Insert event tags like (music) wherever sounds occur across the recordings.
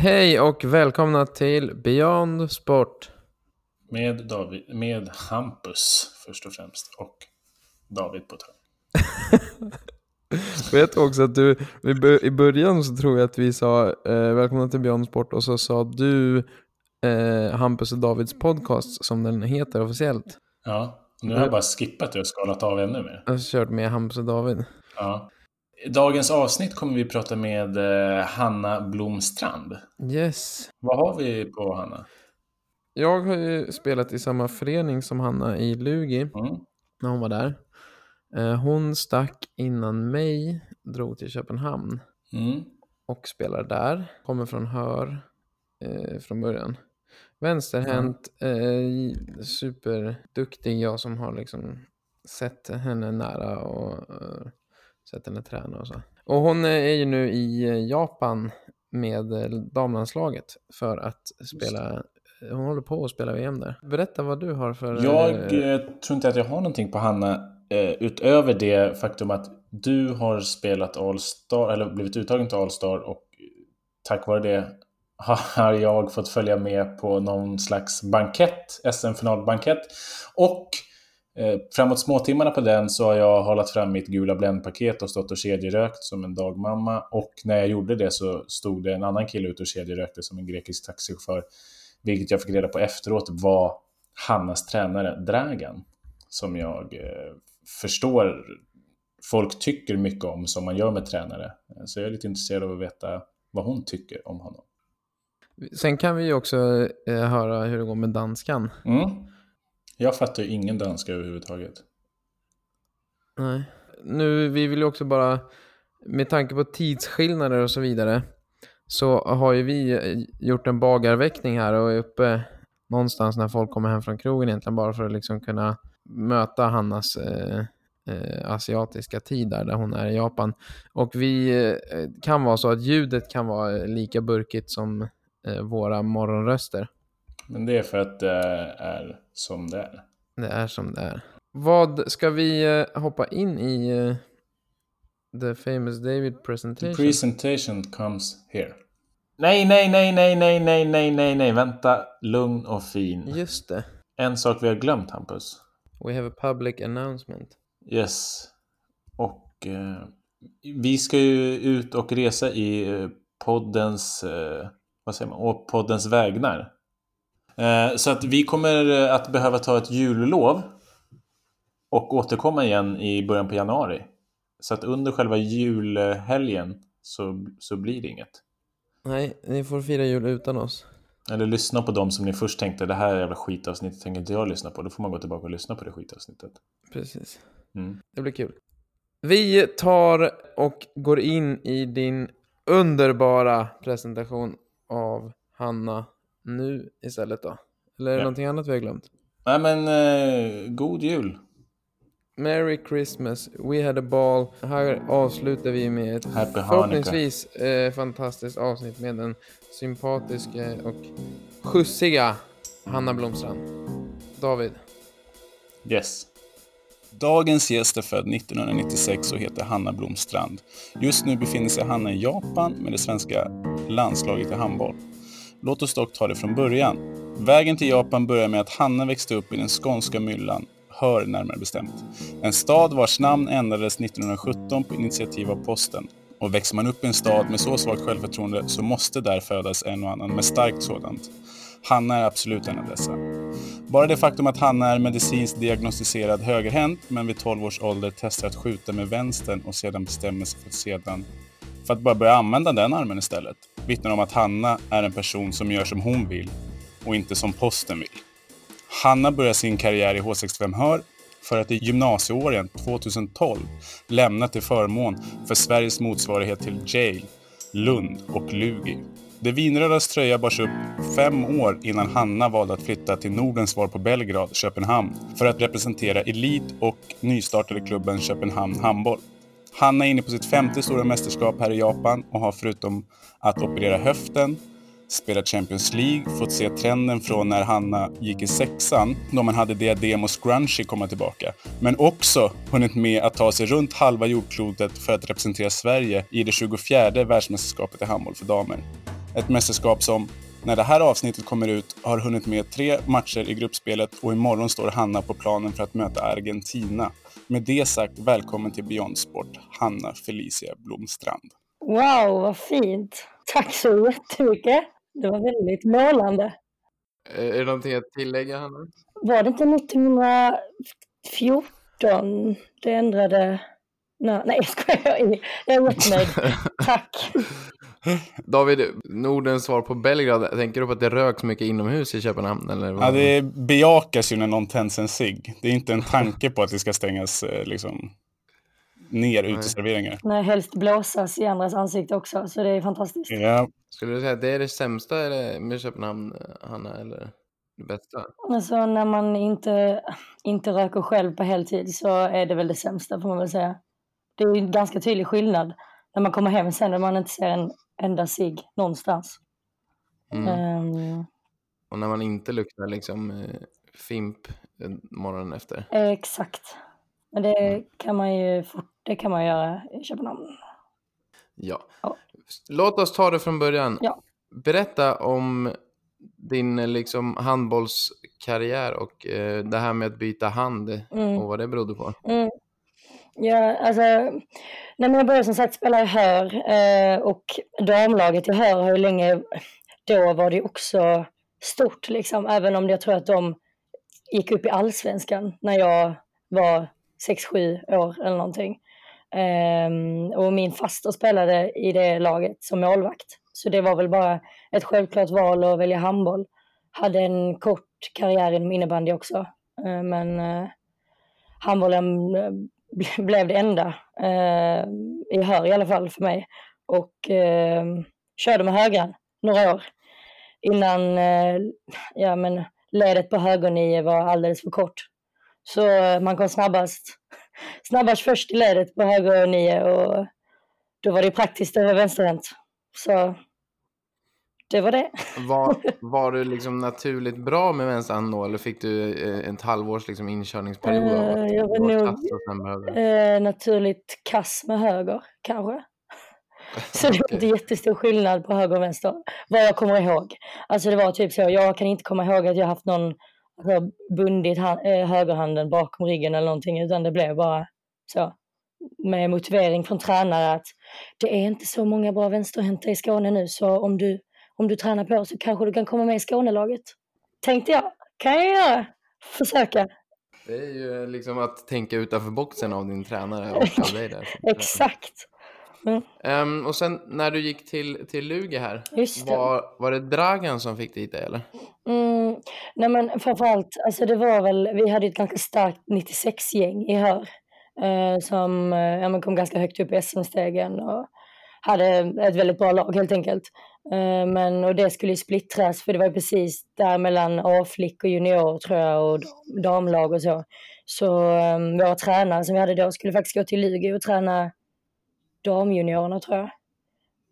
Hej och välkomna till Beyond Sport. Med, David, med Hampus först och främst och David på ett hörn. (laughs) Vet också att du, i början så tror jag att vi sa eh, välkomna till Beyond Sport och så sa du eh, Hampus och Davids podcast som den heter officiellt. Ja, nu har jag bara skippat det och skalat av ännu mer. Jag har kört med Hampus och David. Ja. I dagens avsnitt kommer vi prata med eh, Hanna Blomstrand. Yes. Vad har vi på Hanna? Jag har ju spelat i samma förening som Hanna i Lugi mm. när hon var där. Eh, hon stack innan mig, drog till Köpenhamn mm. och spelar där. Kommer från Hör eh, från början. Vänsterhänt, mm. eh, superduktig. Jag som har liksom sett henne nära och eh, sett henne träna och så. Och hon är ju nu i Japan med damlandslaget för att spela hon håller på att spela VM där. Berätta vad du har för... Jag eh, tror inte att jag har någonting på Hanna eh, utöver det faktum att du har spelat All-Star, eller blivit uttagen till All-Star och tack vare det (laughs) har jag fått följa med på någon slags bankett, SM-finalbankett. Och eh, framåt småtimmarna på den så har jag hållit fram mitt gula bländpaket och stått och kedjerökt som en dagmamma. Och när jag gjorde det så stod det en annan kille ute och kedjerökte som en grekisk taxichaufför. Vilket jag fick reda på efteråt var Hannas tränare Dragan. Som jag eh, förstår folk tycker mycket om som man gör med tränare. Så jag är lite intresserad av att veta vad hon tycker om honom. Sen kan vi också eh, höra hur det går med danskan. Mm. Jag fattar ju ingen danska överhuvudtaget. Nej. Nu, vi vill ju också bara, med tanke på tidsskillnader och så vidare, så har ju vi eh, gjort en bagarväckning här och är uppe någonstans när folk kommer hem från krogen egentligen bara för att liksom kunna möta Hannas eh, eh, asiatiska tid där, där hon är i Japan. Och vi eh, kan vara så att ljudet kan vara eh, lika burkigt som eh, våra morgonröster. Men det är för att det är som det är. Det är som det är. Vad ska vi eh, hoppa in i eh, the famous David presentation? The presentation comes here. Nej, nej, nej, nej, nej, nej, nej, nej, nej, vänta. Lugn och fin. Just det. En sak vi har glömt, Hampus. We have a public announcement. Yes. Och eh, vi ska ju ut och resa i eh, poddens, eh, vad säger man, och poddens vägnar. Eh, så att vi kommer eh, att behöva ta ett jullov och återkomma igen i början på januari. Så att under själva julhelgen så, så blir det inget. Nej, ni får fira jul utan oss. Eller lyssna på dem som ni först tänkte det här jävla skitavsnittet tänker inte jag lyssna på. Då får man gå tillbaka och lyssna på det skitavsnittet. Precis. Mm. Det blir kul. Vi tar och går in i din underbara presentation av Hanna nu istället då. Eller är det ja. någonting annat vi har glömt? Nej men, eh, god jul! Merry Christmas, We had a ball. Här avslutar vi med ett Happy förhoppningsvis eh, fantastiskt avsnitt med den sympatiska och skjutsiga Hanna Blomstrand. David. Yes. Dagens gäst är född 1996 och heter Hanna Blomstrand. Just nu befinner sig Hanna i Japan med det svenska landslaget i handboll. Låt oss dock ta det från början. Vägen till Japan börjar med att Hanna växte upp i den skånska myllan Hör närmare bestämt. En stad vars namn ändrades 1917 på initiativ av posten. Och växer man upp i en stad med så svagt självförtroende så måste där födas en och annan med starkt sådant. Hanna är absolut en av dessa. Bara det faktum att Hanna är medicinskt diagnostiserad högerhänt men vid 12 års ålder testar att skjuta med vänstern och sedan bestämmer sig för att sedan för att bara börja använda den armen istället vittnar om att Hanna är en person som gör som hon vill och inte som posten vill. Hanna börjar sin karriär i H65 Hör för att i gymnasieåren 2012 lämna till förmån för Sveriges motsvarighet till Jail, Lund och Lugi. Det vinrödas tröja bars upp fem år innan Hanna valde att flytta till Nordens svar på Belgrad, Köpenhamn, för att representera elit och nystartade klubben Köpenhamn Handboll. Hanna är inne på sitt femte stora mästerskap här i Japan och har förutom att operera höften spelat Champions League, fått se trenden från när Hanna gick i sexan, då man hade diadem och scrunchie komma tillbaka. Men också hunnit med att ta sig runt halva jordklotet för att representera Sverige i det 24 världsmästerskapet i handboll för damer. Ett mästerskap som, när det här avsnittet kommer ut, har hunnit med tre matcher i gruppspelet och imorgon står Hanna på planen för att möta Argentina. Med det sagt, välkommen till Beyond Sport, Hanna Felicia Blomstrand. Wow, vad fint! Tack så jättemycket. Det var väldigt målande. Är det någonting att tillägga, Hanna? Var det inte 1914 det ändrade? Nej, nej jag skojar. Jag är jättenöjd. (laughs) Tack. David, Nordens svar på Belgrad, tänker du på att det röks mycket inomhus i Köpenhamn? Eller Ja, det bejakas ju när någon tänds en cigg. Det är inte en tanke på att det ska stängas eh, liksom, ner uteserveringar. Nej, helst blåsas i andras ansikte också, så det är fantastiskt. Ja. Skulle du säga att det är det sämsta med Köpenhamn, Hanna, eller det bästa? Alltså när man inte, inte röker själv på heltid så är det väl det sämsta får man väl säga. Det är en ganska tydlig skillnad när man kommer hem sen när man inte ser en enda cigg någonstans. Mm. Um, och när man inte luktar liksom eh, fimp morgonen efter? Exakt. Men det mm. kan man ju fort, det kan man göra i Köpenhamn. Ja. ja. Låt oss ta det från början. Ja. Berätta om din liksom, handbollskarriär och eh, det här med att byta hand mm. och vad det berodde på. Mm. Ja, alltså, när jag började som sagt spela i Hör eh, och damlaget i Hör har ju länge, då var det också stort liksom, även om jag tror att de gick upp i allsvenskan när jag var 6-7 år eller någonting. Um, och min faster spelade i det laget som målvakt. Så det var väl bara ett självklart val att välja handboll. Hade en kort karriär inom innebandy också. Uh, men uh, handbollen eh, blev det enda eh, i hör i alla fall för mig. Och eh, körde med högern några år innan eh, ja, men ledet på högernio var alldeles för kort. Så eh, man kom snabbast, snabbast först i ledet på högernie och då var det praktiskt över vänsterhänt. Så det var det. Var, (laughs) var du liksom naturligt bra med vänsterhand då eller fick du eh, ett halvårs liksom inkörningsperiod? Uh, jag var nog uh, naturligt kass med höger kanske. (laughs) Så det var inte jättestor skillnad på höger och vänster, vad jag kommer ihåg. Alltså det var typ så, jag kan inte komma ihåg att jag haft någon alltså, bundit hand, högerhanden bakom ryggen eller någonting, utan det blev bara så. Med motivering från tränare att det är inte så många bra vänsterhänta i Skåne nu, så om du, om du tränar på så kanske du kan komma med i Skånelaget. Tänkte jag, kan jag göra. Försöka. Det är ju liksom att tänka utanför boxen av din tränare och av dig där. (laughs) Exakt. Mm. Um, och sen när du gick till, till Lugi här, var, var det Dragan som fick dit dig eller? Mm, nej men framförallt, alltså det var väl, vi hade ett ganska starkt 96-gäng i Hör. Uh, som ja, kom ganska högt upp i SM-stegen och hade ett väldigt bra lag helt enkelt. Eh, men, och det skulle ju splittras för det var precis där mellan A-flick och junior tror jag och damlag och så. Så um, våra tränare som vi hade då skulle faktiskt gå till Lugi och träna damjuniorerna tror jag.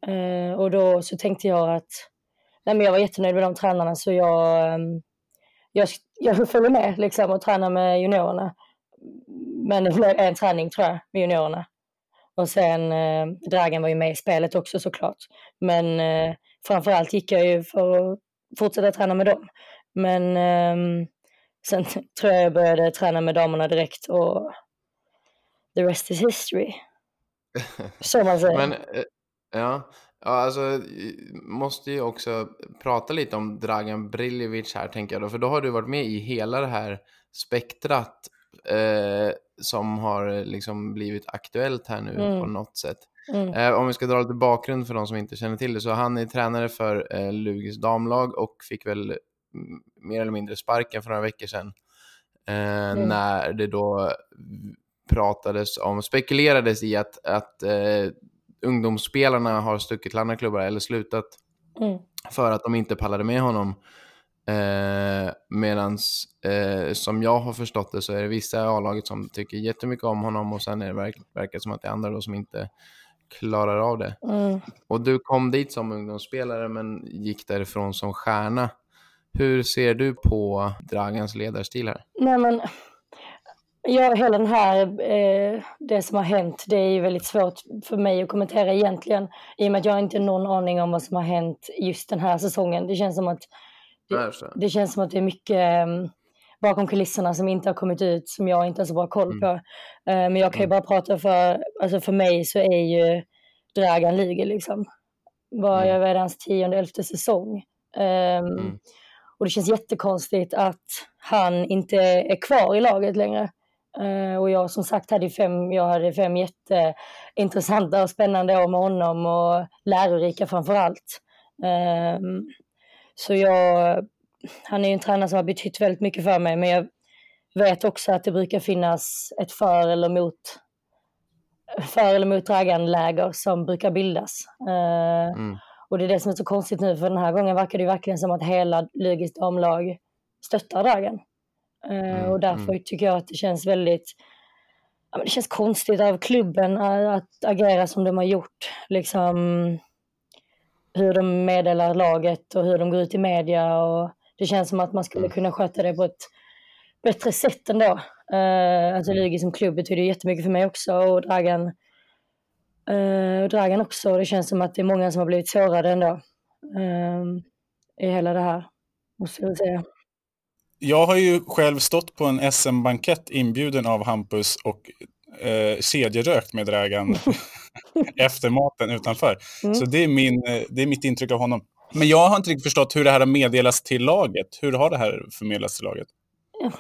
Uh, och då så tänkte jag att nej, men jag var jättenöjd med de tränarna så jag, um, jag, jag (laughs) följer med liksom och tränar med juniorerna. Men det blev en träning tror jag med juniorerna. Och sen eh, Dragan var ju med i spelet också såklart. Men eh, framförallt gick jag ju för att fortsätta träna med dem. Men eh, sen (laughs) tror jag jag började träna med damerna direkt och the rest is history. (laughs) Så man säger. Men, eh, ja. Ja, alltså måste ju också prata lite om Dragan Briljevic här tänker jag då, för då har du varit med i hela det här spektrat eh, som har liksom blivit aktuellt här nu mm. på något sätt. Mm. Eh, om vi ska dra lite bakgrund för de som inte känner till det, så han är tränare för eh, Lugis damlag och fick väl mer eller mindre sparken för några veckor sedan. Eh, mm. När det då pratades om, spekulerades i att, att eh, ungdomsspelarna har stuckit till andra klubbar eller slutat mm. för att de inte pallade med honom. Eh, Medan eh, som jag har förstått det så är det vissa i A-laget som tycker jättemycket om honom och sen är det verk, verkar som att det är andra då som inte klarar av det. Mm. Och du kom dit som ungdomsspelare men gick därifrån som stjärna. Hur ser du på Dragans ledarstil här? Nej men Ja, hela den här, eh, det som har hänt, det är ju väldigt svårt för mig att kommentera egentligen. I och med att jag inte har någon aning om vad som har hänt just den här säsongen. Det känns som att det, det känns som att det är mycket um, bakom kulisserna som inte har kommit ut, som jag inte har så bra koll mm. på. Mm. Men jag kan ju mm. bara prata för, alltså för mig så är ju Dragan Luger liksom. Var mm. jag vid hans tionde, elfte säsong. Um, mm. Och det känns jättekonstigt att han inte är kvar i laget längre. Uh, och jag som sagt hade fem, jag hade fem jätteintressanta och spännande år med honom och lärorika framför allt. Uh, så jag, han är ju en tränare som har betytt väldigt mycket för mig men jag vet också att det brukar finnas ett för eller mot för eller mot Dragan-läger som brukar bildas. Uh, mm. Och det är det som är så konstigt nu för den här gången verkar det verkligen som att hela Lugis damlag stöttar Dragan. Eh, mm, och därför mm. tycker jag att det känns väldigt det känns konstigt av klubben att agera som de har gjort. Liksom hur de meddelar laget och hur de går ut i media. Och det känns som att man skulle mm. kunna sköta det på ett bättre sätt ändå. Uh, alltså mm. Lugi som klubb betyder jättemycket för mig också och Dragan, uh, Dragan också. Det känns som att det är många som har blivit sårade ändå uh, i hela det här, måste jag säga. Jag har ju själv stått på en SM-bankett inbjuden av Hampus och eh, kedjerökt med Dragan (laughs) efter maten utanför. Mm. Så det är, min, eh, det är mitt intryck av honom. Men jag har inte riktigt förstått hur det här har meddelats till laget. Hur har det här förmedlats till laget?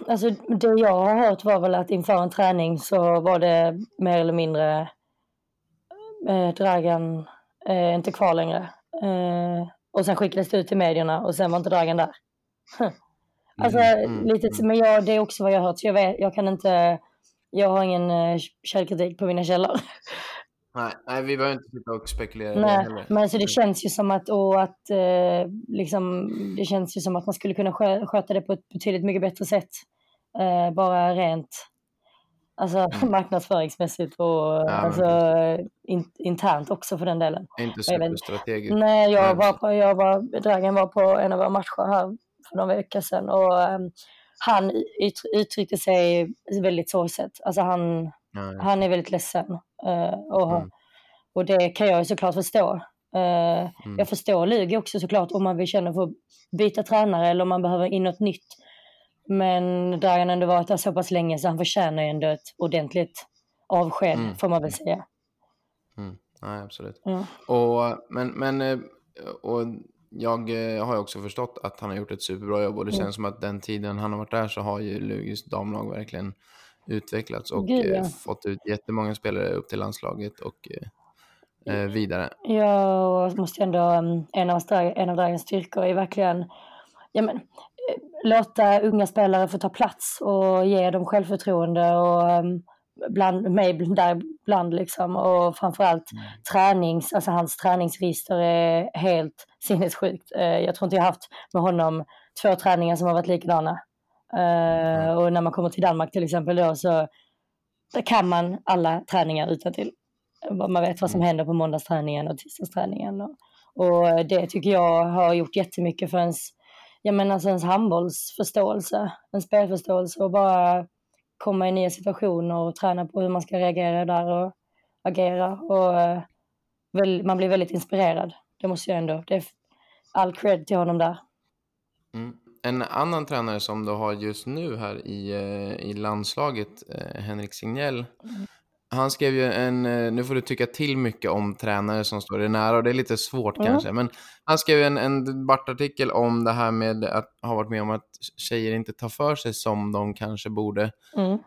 Alltså, det jag har hört var väl att inför en träning så var det mer eller mindre eh, Dragan eh, inte kvar längre. Eh, och sen skickades det ut till medierna och sen var inte Dragan där. (laughs) Alltså mm, mm, lite, mm. men jag, det är också vad jag har hört. Så jag, vet, jag kan inte, jag har ingen uh, källkritik på mina källor. Nej, nej, vi behöver inte sitta och spekulera nej, heller. Men alltså det känns ju som att, och att eh, liksom, det känns ju som att man skulle kunna sköta det på ett betydligt mycket bättre sätt. Eh, bara rent alltså, mm. (laughs) marknadsföringsmässigt och ja, alltså, in, internt också för den delen. Inte superstrategiskt. Nej, jag var, på, jag var, Dragan var på en av våra matcher här för några veckor sedan och um, han ut, uttryckte sig väldigt sorgset. Alltså han, ja, han är väldigt ledsen. Uh, och, mm. och det kan jag såklart förstå. Uh, mm. Jag förstår Lugi också såklart om man vill känna för att byta tränare eller om man behöver in något nytt. Men Dragan har ändå varit där så pass länge så han förtjänar ju ändå ett ordentligt avsked mm. får man väl säga. Mm. Ja, absolut. Och, men, men eh, och jag eh, har ju också förstått att han har gjort ett superbra jobb och det mm. känns som att den tiden han har varit där så har ju Lugis damlag verkligen utvecklats och Gud, ja. Eh, fått ut jättemånga spelare upp till landslaget och eh, eh vidare. Ja, och måste ändå, mm, en av, en av Dragons styrkor är verkligen ja, men, låta unga spelare få ta plats och ge dem självförtroende och um, bland mig där bland liksom och framförallt mm. tränings, alltså hans träningsregister är helt sinnessjukt. Eh, jag tror inte jag haft med honom två träningar som har varit likadana. Mm. Och när man kommer till Danmark till exempel då så där kan man alla träningar utan till. Man vet vad som mm. händer på måndagsträningen och tisdagsträningen. Och, och det tycker jag har gjort jättemycket för ens, jag menar, alltså ens handbollsförståelse, en spelförståelse och bara komma i nya situationer och träna på hur man ska reagera där och agera. Och eh, väl, man blir väldigt inspirerad. Det måste jag ändå. Det är all cred till honom där. Mm. En annan tränare som du har just nu här i, eh, i landslaget, eh, Henrik Signell, mm. Han skrev ju en, eh, nu får du tycka till mycket om tränare som står dig nära och det är lite svårt mm. kanske, men han skrev en, en debattartikel om det här med att ha varit med om att tjejer inte tar för sig som de kanske borde. Mm.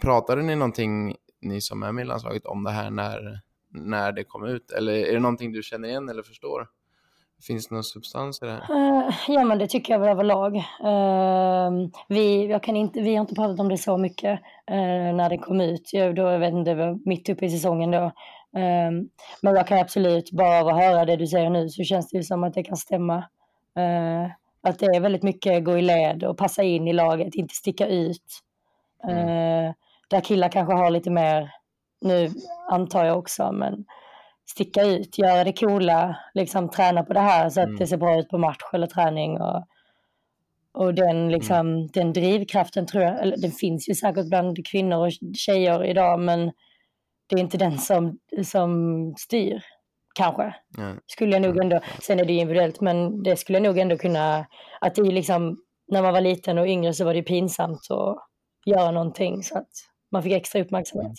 Pratade ni någonting, ni som är med i landslaget, om det här när, när det kom ut? Eller är det någonting du känner igen eller förstår? Finns det någon substans i det här? Uh, ja, men det tycker jag väl överlag. Uh, vi, jag kan inte, vi har inte pratat om det så mycket uh, när det kom ut. Jag, då, jag vet inte, det var mitt uppe i säsongen då. Ehm, men jag kan absolut, bara av att höra det du säger nu, så känns det som att det kan stämma. Eh, att det är väldigt mycket gå i led och passa in i laget, inte sticka ut. Mm. där killar kanske har lite mer, nu antar jag också, men sticka ut, göra det coola, liksom träna på det här så att mm. det ser bra ut på match eller träning. Och, Och den, liksom, mm. den drivkraften tror jag, eller den finns ju säkert bland kvinnor och tjejer idag, men det är inte den som, som styr, kanske. Mm. Skulle jag nog ändå, sen är det individuellt, men det skulle jag nog ändå kunna, att det är liksom, när man var liten och yngre så var det pinsamt att göra någonting så att man fick extra uppmärksamhet.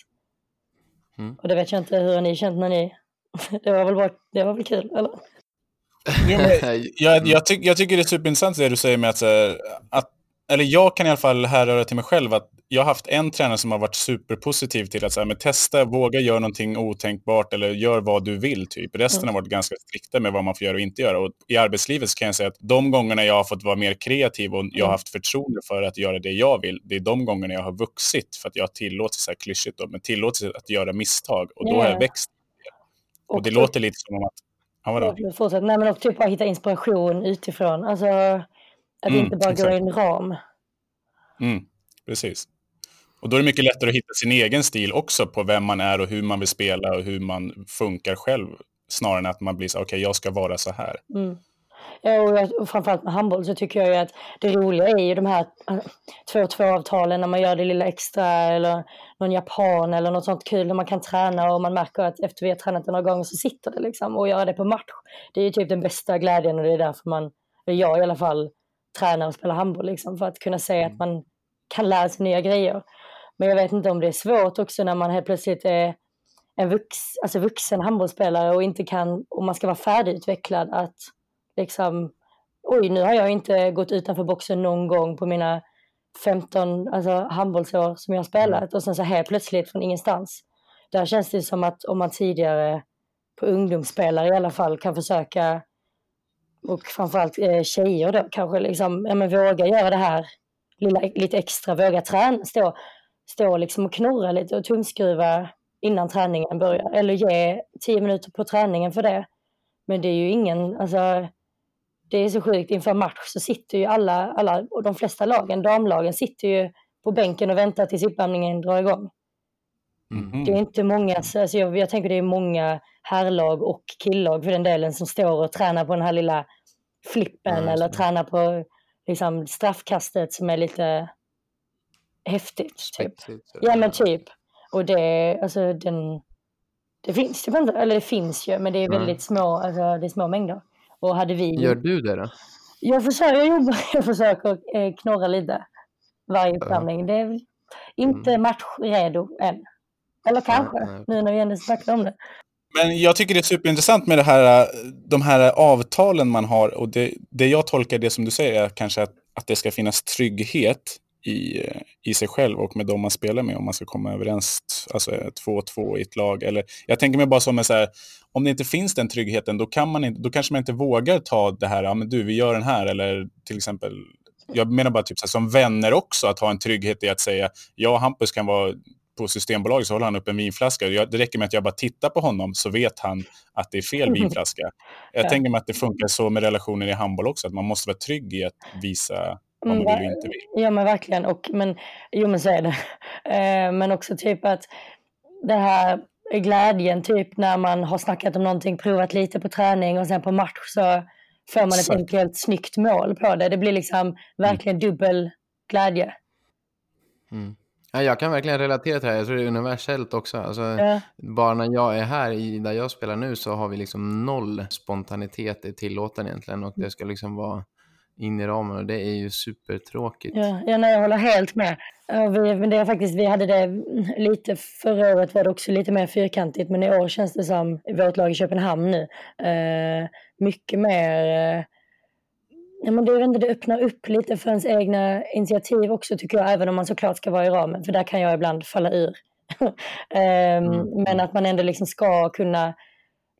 Mm. Och det vet jag inte hur ni känt när ni, (laughs) det var väl, bara, det var väl kul, eller? (laughs) Jo, jag, jag, tyck, jag, tycker det är superintressant det du säger med att, att, eller jag kan i alla fall härröra till mig själv att jag har haft en tränare som har varit superpositiv till att så här, men testa, våga göra någonting otänkbart eller gör vad du vill. typ. Resten mm. har varit ganska strikta med vad man får göra och inte göra. Och I arbetslivet så kan jag säga att de gångerna jag har fått vara mer kreativ och jag har mm. haft förtroende för att göra det jag vill, det är de gångerna jag har vuxit för att jag har tillåtit, så här klyschigt, då, men tillåtit att göra misstag och då yeah. har jag växt. Och, och det låter lite som att Ja, vadå? Fortsätt. Nej, men också typ bara hitta inspiration utifrån. Alltså, att mm, inte bara exakt. gå i en ram. Mm, precis. Och då är det mycket lättare att hitta sin egen stil också på vem man är och hur man vill spela och hur man funkar själv. Snarare än att man blir så okej, okay, jag ska vara så här. Mm. Ja, och, jag, och framförallt med handboll så tycker jag ju att det roliga är ju de här 2-2-avtalen när man gör det lilla extra eller någon japan eller något sånt kul där man kan träna och man märker att efter vi har tränat några gånger så sitter det liksom och göra det på match. Det är ju typ den bästa glädjen och det är därför man, eller jag i alla fall, tränar och spelar handboll liksom för att kunna se att man kan lära sig nya grejer. Men jag vet inte om det är svårt också när man helt plötsligt är en vux, alltså vuxen handbollsspelare och inte kan, och man ska vara färdigutvecklad att liksom, oj nu har jag inte gått utanför boxen någon gång på mina 15 alltså, handbollsår som jag har spelat mm. och sen så helt plötsligt från ingenstans. Där känns det som att om man tidigare på ungdomsspelare i alla fall kan försöka och framförallt eh, tjejer då kanske liksom, ja men våga göra det här lilla, lite extra, våga träna, stå, stå liksom och knorra lite och tumskruva innan träningen börjar eller ge tio minuter på träningen för det. Men det är ju ingen, alltså det är så sjukt, inför match så sitter ju alla, alla och de flesta lagen, damlagen, sitter ju på bänken och väntar tills uppvärmningen drar igång. Mm. Det är inte många, alltså jag, jag tänker det är många herrlag och killag för den delen som står och tränar på den här lilla flippen mm. eller tränar på liksom, straffkastet som är lite häftigt. Typ. Ja men typ. Och det, alltså den, det finns typ inte, eller det finns ju, men det är väldigt mm. små, alltså det är små mängder. Och hade vi... Gör du det då? Jag försöker, jag jobbar, (laughs) jag försöker eh, knorra lite varje uppvärmning. Ja. Det är inte mm. matchredo än. Eller kanske, ja, nu när vi ändå snackar om det. Men jag tycker det är superintressant med det här, de här avtalen man har. Och det, det jag tolkar det som du säger är kanske att, att det ska finnas trygghet i, i sig själv och med de man spelar med om man ska komma överens, alltså 2-2 i ett lag. Eller, jag tänker mig bara som en så här, om det inte finns den tryggheten, då, kan man inte, då kanske man inte vågar ta det här, ja men du, vi gör den här, eller till exempel, jag menar bara typ så här, som vänner också, att ha en trygghet i att säga, jag och Hampus kan vara på Systembolaget så håller han upp en vinflaska. Jag, det räcker med att jag bara tittar på honom så vet han att det är fel (laughs) vinflaska. Jag ja. tänker mig att det funkar så med relationer i handboll också, att man måste vara trygg i att visa man vill och inte vill. Ja men verkligen, och, men, jo men så är det. (laughs) Eh, men också typ att det här glädjen typ när man har snackat om någonting, provat lite på träning och sen på match så får man ett enkelt snyggt mål på det. Det blir liksom verkligen mm. dubbel glädje. Mm. Ja, jag kan verkligen relatera till det här. Jag tror det är universellt också. Alltså, ja. Bara när jag är här, i, där jag spelar nu, så har vi liksom noll spontanitet i tillåten egentligen. Och det ska liksom vara in i ramen och det är ju supertråkigt. Ja, ja nej, jag håller helt med. Vi, det är faktiskt, vi hade det lite, förra året var det också lite mer fyrkantigt men i år känns det som, vårt lag i Köpenhamn nu, eh, mycket mer eh, Ja, men det, det öppnar upp lite för ens egna initiativ också tycker jag, även om man såklart ska vara i ramen, för där kan jag ibland falla ur. um, (laughs) mm. Men att man ändå liksom ska kunna,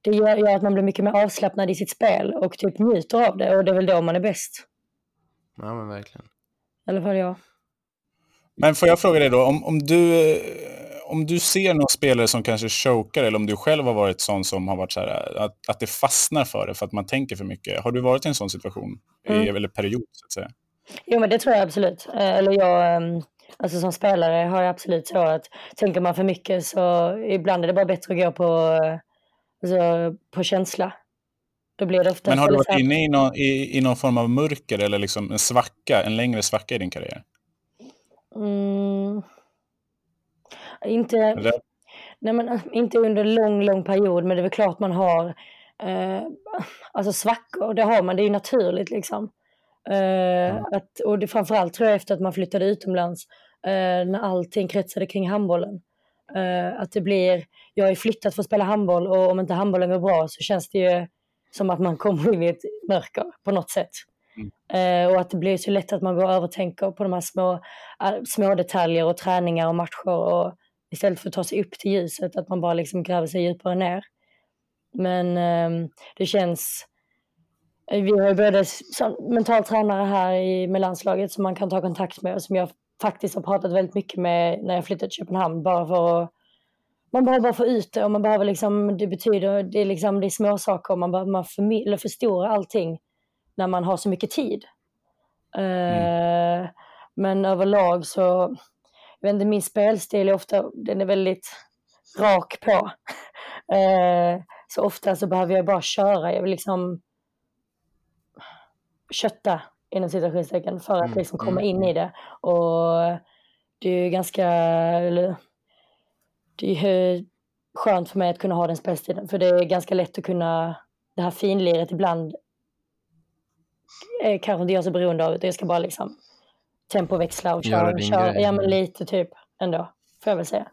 det gör, gör, att man blir mycket mer avslappnad i sitt spel och typ njuter av det och det är väl då man är bäst. Ja men verkligen. I alla fall jag. Men får jag fråga dig då, om, om, du, om du ser någon spelare som kanske chokar eller om du själv har varit sån som har varit så här, att, att det fastnar för det för att man tänker för mycket. Har du varit i en sån situation, mm. eller period så att säga? Jo men det tror jag absolut. Eh, eller jag, ehm, alltså som spelare har jag absolut så att tänker man för mycket så ibland är det bara bättre att gå på, alltså, på känsla. Då blir det ofta Men har du varit inne i någon, i, i någon form av mörker eller liksom en svacka, en längre svacka i din karriär? Mm. Inte, nej men, inte under lång, lång period, men det är väl klart man har eh, alltså svackor. Det har man, det är ju naturligt liksom. Eh, mm. att, och det, framförallt tror jag efter att man flyttade utomlands, eh, när allting kretsade kring handbollen. Eh, att det blir, jag ju flyttat för att spela handboll och om inte handbollen går bra så känns det ju som att man kommer in i ett mörker på något sätt. Mm. Eh, och att det blir så lätt att man går och övertänker på de här små, äh, små detaljer och träningar och matcher och istället för att ta sig upp till ljuset, att man bara liksom gräver sig djupare ner. Men eh, det känns, eh, vi har ju både mental tränare här i, med landslaget som man kan ta kontakt med och som jag faktiskt har pratat väldigt mycket med när jag flyttade till Köpenhamn bara för att man behöver bara få ut det och man behöver liksom, det betyder, det är liksom, det är små saker man behöver man förmedla, förstora allting när man har så mycket tid. Mm. Uh, men överlag så, jag vet inte, min spelstil är ofta, den är väldigt rak på. Uh, (laughs) så ofta så behöver jag bara köra, jag vill liksom kötta inom citationstecken för att mm, liksom komma mm, in i mm. det. Och det är ju ganska, det är skönt för mig att kunna ha den spelstilen för det är ganska lätt att kunna, det här finliret ibland är kanske inte jag så beroende av utan jag ska bara liksom tempoväxla och köra, köra ja men lite typ ändå, får jag väl säga.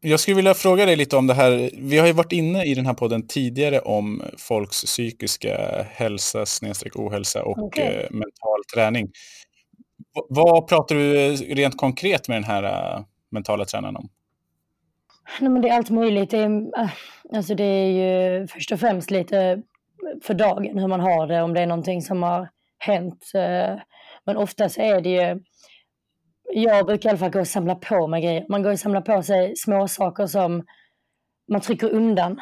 Jag skulle vilja fråga dig lite om det här. Vi har ju varit inne i den här podden tidigare om folks psykiska hälsa, snedstreck ohälsa och okay. eh, mental träning. Vad pratar du rent konkret med den här uh, mentala tränaren om? Nej, men det är allt möjligt. Det är, alltså det är ju först och främst lite för dagen hur man har det, om det är någonting som har hänt. Men oftast är det ju jag brukar i alla fall gå och samla på mig grejer. Man går och samlar på sig små saker som man trycker undan.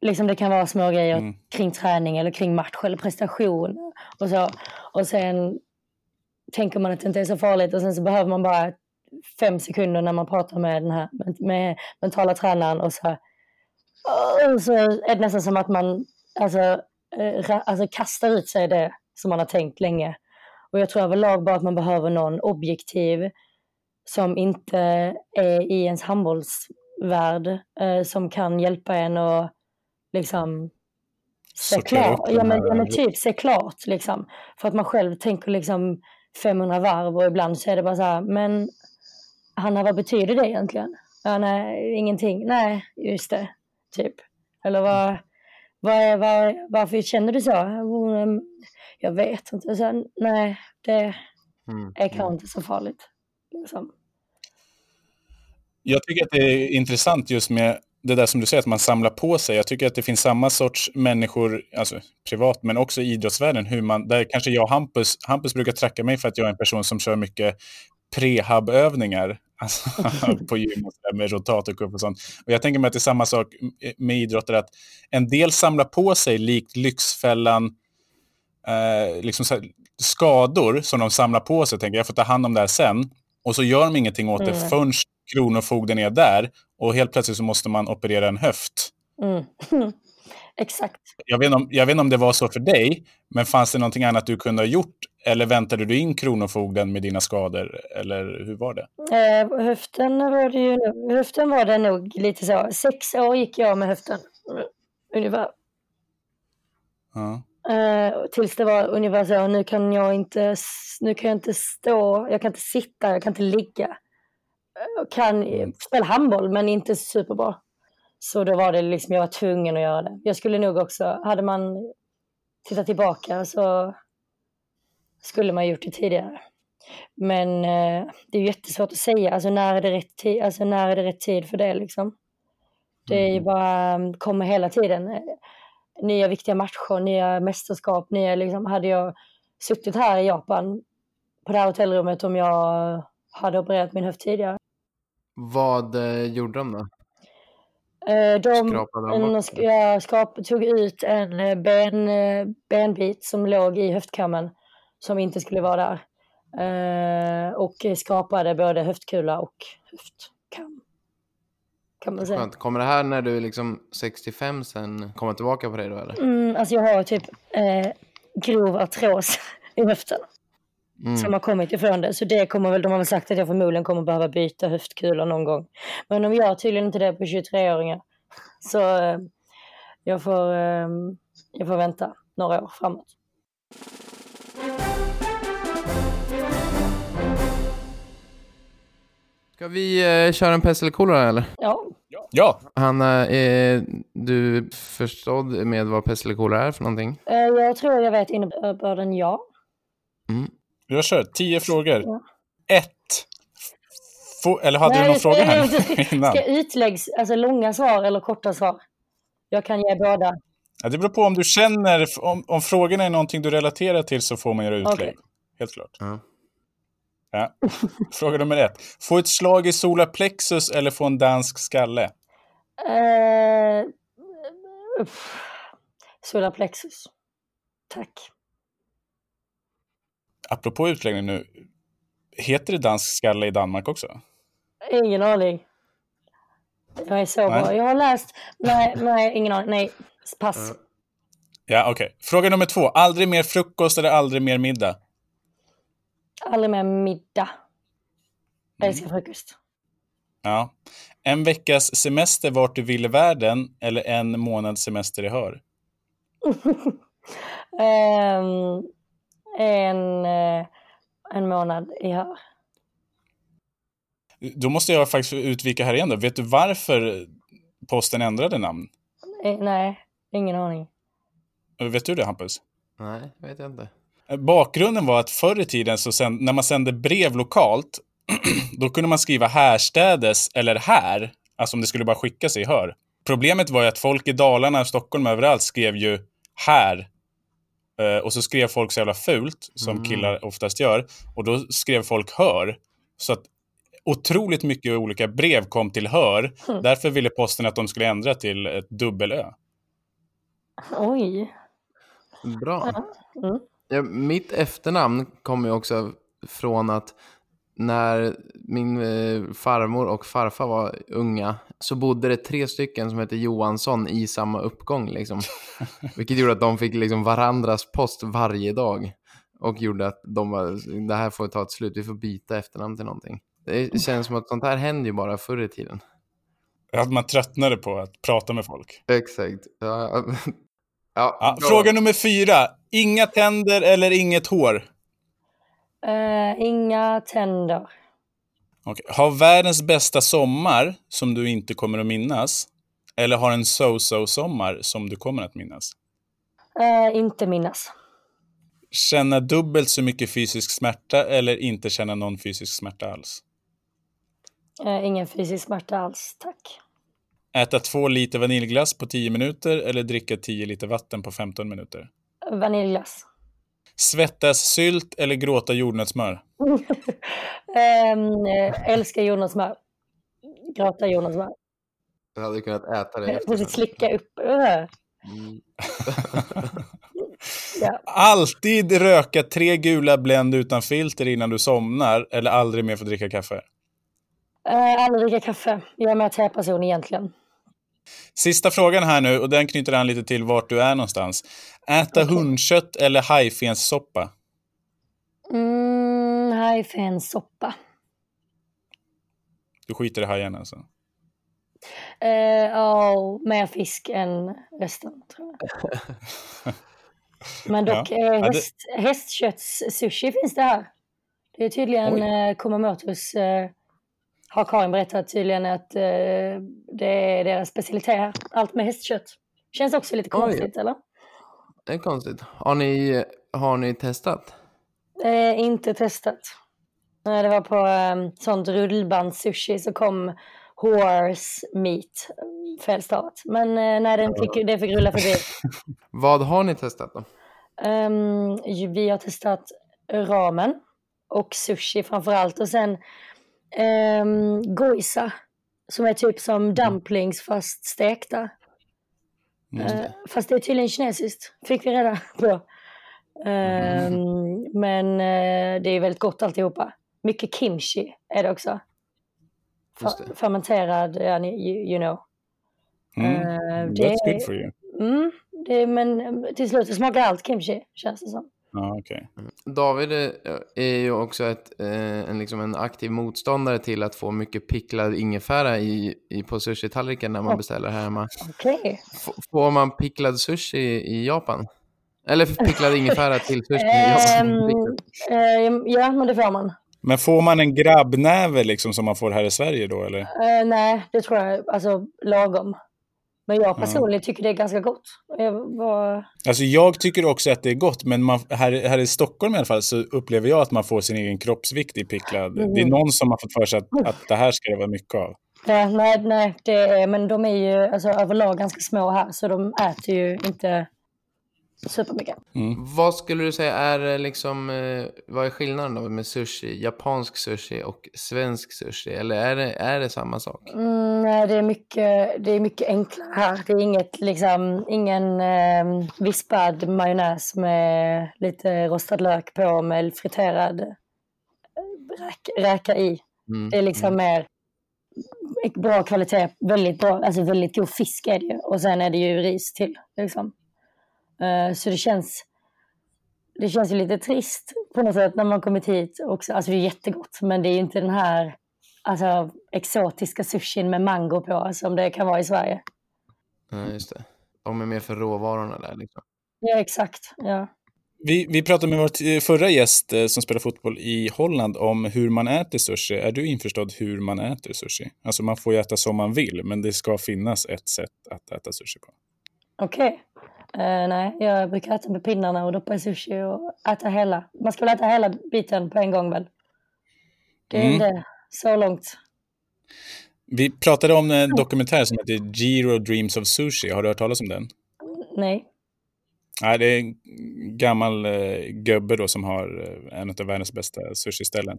Liksom det kan vara små grejer mm. kring träning eller kring match eller prestation. Och, så. och sen tänker man att det inte är så farligt och sen så behöver man bara fem sekunder när man pratar med den här med mentala tränaren och så, och så är det nästan som att man alltså, eh, alltså kastar ut sig det som man har tänkt länge. Och jag tror överlag bara att man behöver någon objektiv som inte är i ens handbollsvärld eh, som kan hjälpa en att liksom se klart. Ja men, ja men typ se klart liksom. För att man själv tänker liksom 500 varv och ibland så är det bara så här, men Hanna vad betyder det egentligen? Ja, nej, ingenting. Nej, just det. Typ. Eller vad, vad, är, vad, varför känner du så? Jag vet inte. Så, nej, det mm. är kanske mm. inte så farligt. Liksom. Jag tycker att det är intressant just med det där som du säger, att man samlar på sig. Jag tycker att det finns samma sorts människor, alltså privat, men också i idrottsvärlden, hur man, där kanske jag och Hampus, Hampus brukar tracka mig för att jag är en person som kör mycket prehab-övningar (laughs) alltså, (laughs) på gym med rotatorkupp och sånt. Och jag tänker mig att det är samma sak med idrottare, att en del samlar på sig likt Lyxfällan, eh, liksom här, skador som de samlar på sig. Tänker jag får ta hand om det här sen. Och så gör de ingenting åt det mm. förrän Kronofogden är där. Och helt plötsligt så måste man operera en höft. Mm. (laughs) Exakt. Jag vet, om, jag vet inte om det var så för dig, men fanns det någonting annat du kunde ha gjort? Eller väntade du in Kronofogden med dina skador? Eller hur var det? Eh, höften, var det ju, höften var det nog lite så. Sex år gick jag med höften, ungefär. Ja. Uh, tills det var ungefär så, nu kan jag inte, nu kan jag inte stå, jag kan inte sitta, jag kan inte ligga. Jag kan mm. spela handboll men inte superbra. Så då var det liksom, jag var tvungen att göra det. Jag skulle nog också, hade man tittat tillbaka så skulle man gjort det tidigare. Men uh, det är jättesvårt att säga, alltså när är det rätt tid, alltså när är det rätt tid för det liksom? Det är ju mm. bara, kommer hela tiden nya viktiga matcher, nya mästerskap, nya liksom, hade jag suttit här i Japan på det här hotellrummet om jag hade opererat min höft tidigare. Vad eh, gjorde de då? Eh, de, de jag skap, tog ut en eh, ben, eh, benbit som låg i höftkammen som inte skulle vara där. Eh, och skapade både höftkula och höftkam. Kan man säga. Skönt. Kommer det här när du är liksom 65 sen komma tillbaka på dig då eller? Mm, alltså jag har typ eh, grov artros (laughs) i höften. Mm. Som har kommit ifrån det. Så det kommer väl, de har väl sagt att jag förmodligen kommer behöva byta höftkulor någon gång. Men de gör tydligen inte det på 23-åringar. Så eh, jag, får, eh, jag får vänta några år framåt. Ska vi eh, köra en pest eller kolera eller? Ja. Ja. Hanna, är du förstådd med vad pest eller kolera är för någonting? Eh, jag tror jag vet innebörden ja. Mm. Jag kör tio frågor. Ja. Ett. Få, eller hade Nej, du någon fråga här (laughs) (laughs) innan? Ska utläggs, alltså långa svar eller korta svar? Jag kan ge båda. Ja, det beror på om du känner, om, om frågorna är någonting du relaterar till så får man göra utlägg. Okay. Helt klart. -huh. Ja. Fråga nummer ett. Få ett slag i solarplexus eller få en dansk skalle? Uh, solarplexus. Tack. Apropå utläggning nu. Heter det dansk skalle i Danmark också? Ingen aning. Jag är så nej. bra. Jag har läst... Nej, nej, ingen aning. Nej, pass. Ja, okej. Okay. Fråga nummer två. Aldrig mer frukost eller aldrig mer middag? Aldrig mer middag. Jag älskar mm. frukost. Ja. En veckas semester vart du vill i världen eller en månads semester i Hör? um, (laughs) en, uh, en månad i Hör. Då måste jag faktiskt utvika här igen då. Vet du varför posten ändrade namn? Eh, nej, ingen aning. Vet du det Hampus? Nej, vet jag inte. Bakgrunden var att förr i tiden, så sen, när man sände brev lokalt, (clears throat) då kunde man skriva härstädes eller här, alltså om det skulle bara skickas i hör. Problemet var ju att folk i Dalarna, Stockholm, överallt skrev ju här. Uh, och så skrev folk så jävla fult, som mm. killar oftast gör. Och då skrev folk hör. Så att otroligt mycket olika brev kom till hör. Mm. Därför ville posten att de skulle ändra till ett dubbel-ö. Oj. Bra. Mm. Ja, mitt efternamn kommer ju också från att när min eh, farmor och farfar var unga så bodde det tre stycken som hette Johansson i samma uppgång. Liksom. (laughs) Vilket gjorde att de fick liksom varandras post varje dag. Och gjorde att de var, det här får ta ett slut, vi får byta efternamn till någonting. Det känns som att sånt här hände ju bara förr i tiden. Att man tröttnade på att prata med folk. Exakt. Ja, Ja, ja, fråga nummer fyra. Inga tänder eller inget hår? Uh, inga tänder. Okay. Har världens bästa sommar som du inte kommer att minnas? Eller har en so-so-sommar som du kommer att minnas? Uh, inte minnas. Känna dubbelt så mycket fysisk smärta eller inte känna någon fysisk smärta alls? Uh, ingen fysisk smärta alls, tack. Äta två liter vaniljglass på 10 minuter eller dricka 10 liter vatten på 15 minuter? Vaniljglass. Svettas sylt eller gråta jordnötssmör? (laughs) ähm, älskar jordnötssmör. Gråta jordnötssmör. Jag hade kunnat äta det. Precis, slicka upp. Mm. (laughs) ja. Alltid röka tre gula Blend utan filter innan du somnar eller aldrig mer få dricka kaffe? Äh, aldrig dricka kaffe. Jag är mer te-person egentligen. Sista frågan här nu, och den knyter an lite till vart du är någonstans. Äta okay. hundkött eller hajfenssoppa? Mm, hajfenssoppa. Du skiter i hajen alltså? Eh, ja, uh, oh, mer fisk än resten, tror jag. (laughs) Men dock, ja. eh, häst, hästköttssushi finns det här. Det är tydligen eh, Kumamotos eh, har Karin berättat tydligen att eh, det är deras specialitet. Allt med hästkött. Känns också lite konstigt, Oj. eller? Det är konstigt. Har ni, har ni testat? Eh, inte testat. Nej, det var på eh, sånt rullbandssushi så kom horse meat, felstavat. Men eh, nej, den fick, det fick rulla förbi. (laughs) Vad har ni testat då? Um, vi har testat ramen och sushi framför allt. Och sen um, goisa, som är typ som mm. dumplings fast stekta. Uh, fast det är tydligen kinesiskt, fick vi reda på. Um, mm. Men uh, det är väldigt gott alltihopa. Mycket kimchi är det också. fermenterad, you, you know. Mm. Uh, det, That's good for you. Mm, det, men till slut smakar allt kimchi, känns det som. Ja, okay. Mm. David är, ju också ett, eh, en, liksom en aktiv motståndare till att få mycket picklad ingefära i, i, på sushi-tallriken när man beställer här hemma. Okay. Får man picklad sushi i Japan? Eller picklad ingefära till sushi i Japan? Um, ja, men det får man. Men får man en grabbnäve liksom som man får här i Sverige då eller? Uh, nej, det tror jag, alltså lagom. Men jag personligen ja. tycker det är ganska gott. Jag var... Alltså jag tycker också att det är gott, men man, här, här i Stockholm i alla fall så upplever jag att man får sin egen kroppsvikt i picklad. Mm. Det är någon som har fått för sig att, att det här ska det vara mycket av. Ja, nej, nej det är, men de är ju alltså, överlag ganska små här, så de äter ju inte supermycket. Mm. Vad skulle du säga är liksom, eh, vad är skillnaden då med sushi, japansk sushi och svensk sushi? Eller är det, är det samma sak? Mm, nej, det är, mycket, det är mycket enklare här. Det är inget, liksom, ingen eh, vispad majonnäs med lite rostad lök på med friterad eh, räk, räka i. Mm. Det är liksom mm. mer bra kvalitet, väldigt bra, alltså väldigt god fisk är det ju. Och sen är det ju ris till. Liksom. Eh, så det känns, det känns ju lite trist på något sätt när man kommit hit också. Alltså det är jättegott, men det är ju inte den här alltså, exotiska sushin med mango på som det kan vara i Sverige. Ja, just det. De är mer för råvarorna där liksom. Ja, exakt. Ja. Vi, vi pratade med vår förra gäst eh, som spelar fotboll i Holland om hur man äter sushi. Är du införstådd hur man äter sushi? Alltså man får ju äta som man vill, men det ska finnas ett sätt att äta sushi på. Okej. Okay. Uh, nej, jag brukar äta med pinnarna och doppa i sushi och äta hela. Man ska väl äta hela biten på en gång väl? Det är mm. inte så långt. Vi pratade om en dokumentär som heter Giro Dreams of Sushi. Har du hört talas om den? Nej. Nej, det är en gammal uh, gubbe då som har uh, en av världens bästa sushi-ställen.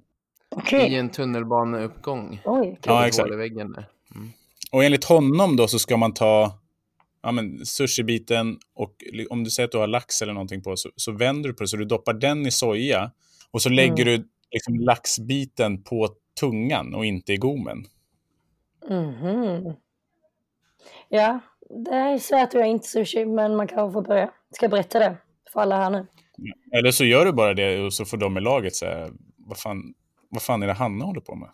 Okay. I en tunnelbaneuppgång. Oj, ja, exakt. Mm. Och enligt honom då så ska man ta ja, men sushibiten och om du säger att du har lax eller någonting på så, så vänder du på det så du doppar den i soja och så lägger mm. du liksom laxbiten på tungan och inte i gommen. Mm. Ja, det är svårt att göra inte sushi, men man kan få börja. Ska jag berätta det för alla här nu? Eller så gör du bara det och så får de i laget säga, vad fan, vad fan är det Hanna håller på med?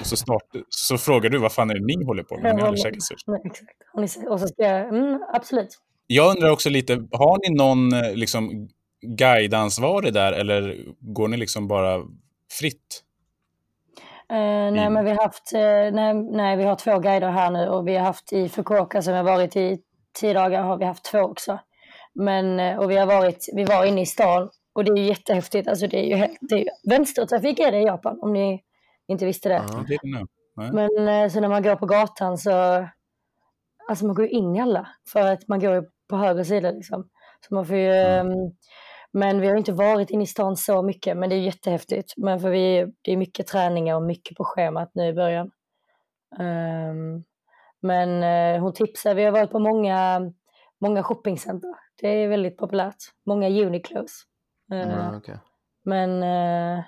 och så, snart, så frågar du vad fan är det ni håller på med ni käkar sushi? Och så ska jag, mm, absolut. Jag undrar också lite, har ni någon eh, liksom, guideansvarig där eller går ni liksom bara fritt? Uh, nej, men vi har haft, uh, nej, nej, vi har två guider här nu och vi har haft i Fukuoka som har varit i tio dagar har vi haft två också. Men, och vi har varit, vi var inne i stan och det är jättehäftigt. Alltså det är ju helt, det är, vänstertrafik är det i Japan, om ni inte visste det. Ja, det är det Men eh, så när man går på gatan så, alltså man går ju in i alla, för att man går på höger sida liksom. Så man får ju, mm. um, men vi har inte varit inne i stan så mycket, men det är jättehäftigt. Men för vi, det är mycket träningar och mycket på schemat nu i början. Um, men uh, hon tipsar, vi har varit på många, många shoppingcenter. Det är väldigt populärt. Många Uniqlos. Mm, okay. Men eh,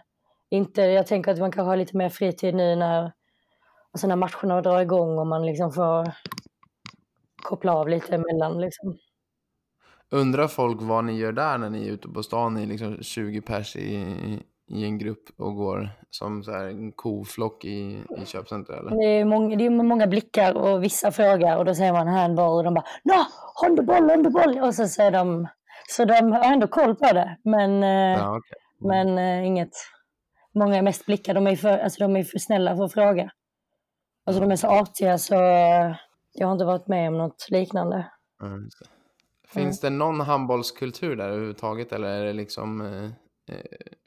inte, jag tänker att man kanske har lite mer fritid nu när, alltså när matcherna drar igång och man liksom får koppla av lite emellan. Liksom. Undrar folk vad ni gör där när ni är ute på stan i liksom 20 pers i, i en grupp och går som så här en koflock i, i köpcenter? Eller? Det, är många, det är många blickar och vissa frågar och då säger man handboll och de bara Nå, handboll, handboll och så säger de så de har ändå koll på det, men, eh, ja, okay. mm. men uh, inget. Många är mest blickar, de är, för, alltså, de är för snälla för att fråga. Alltså de är så artiga så uh, jag har inte varit med om något liknande. Mm. Finns mm. det någon handbollskultur där överhuvudtaget eller är det liksom uh,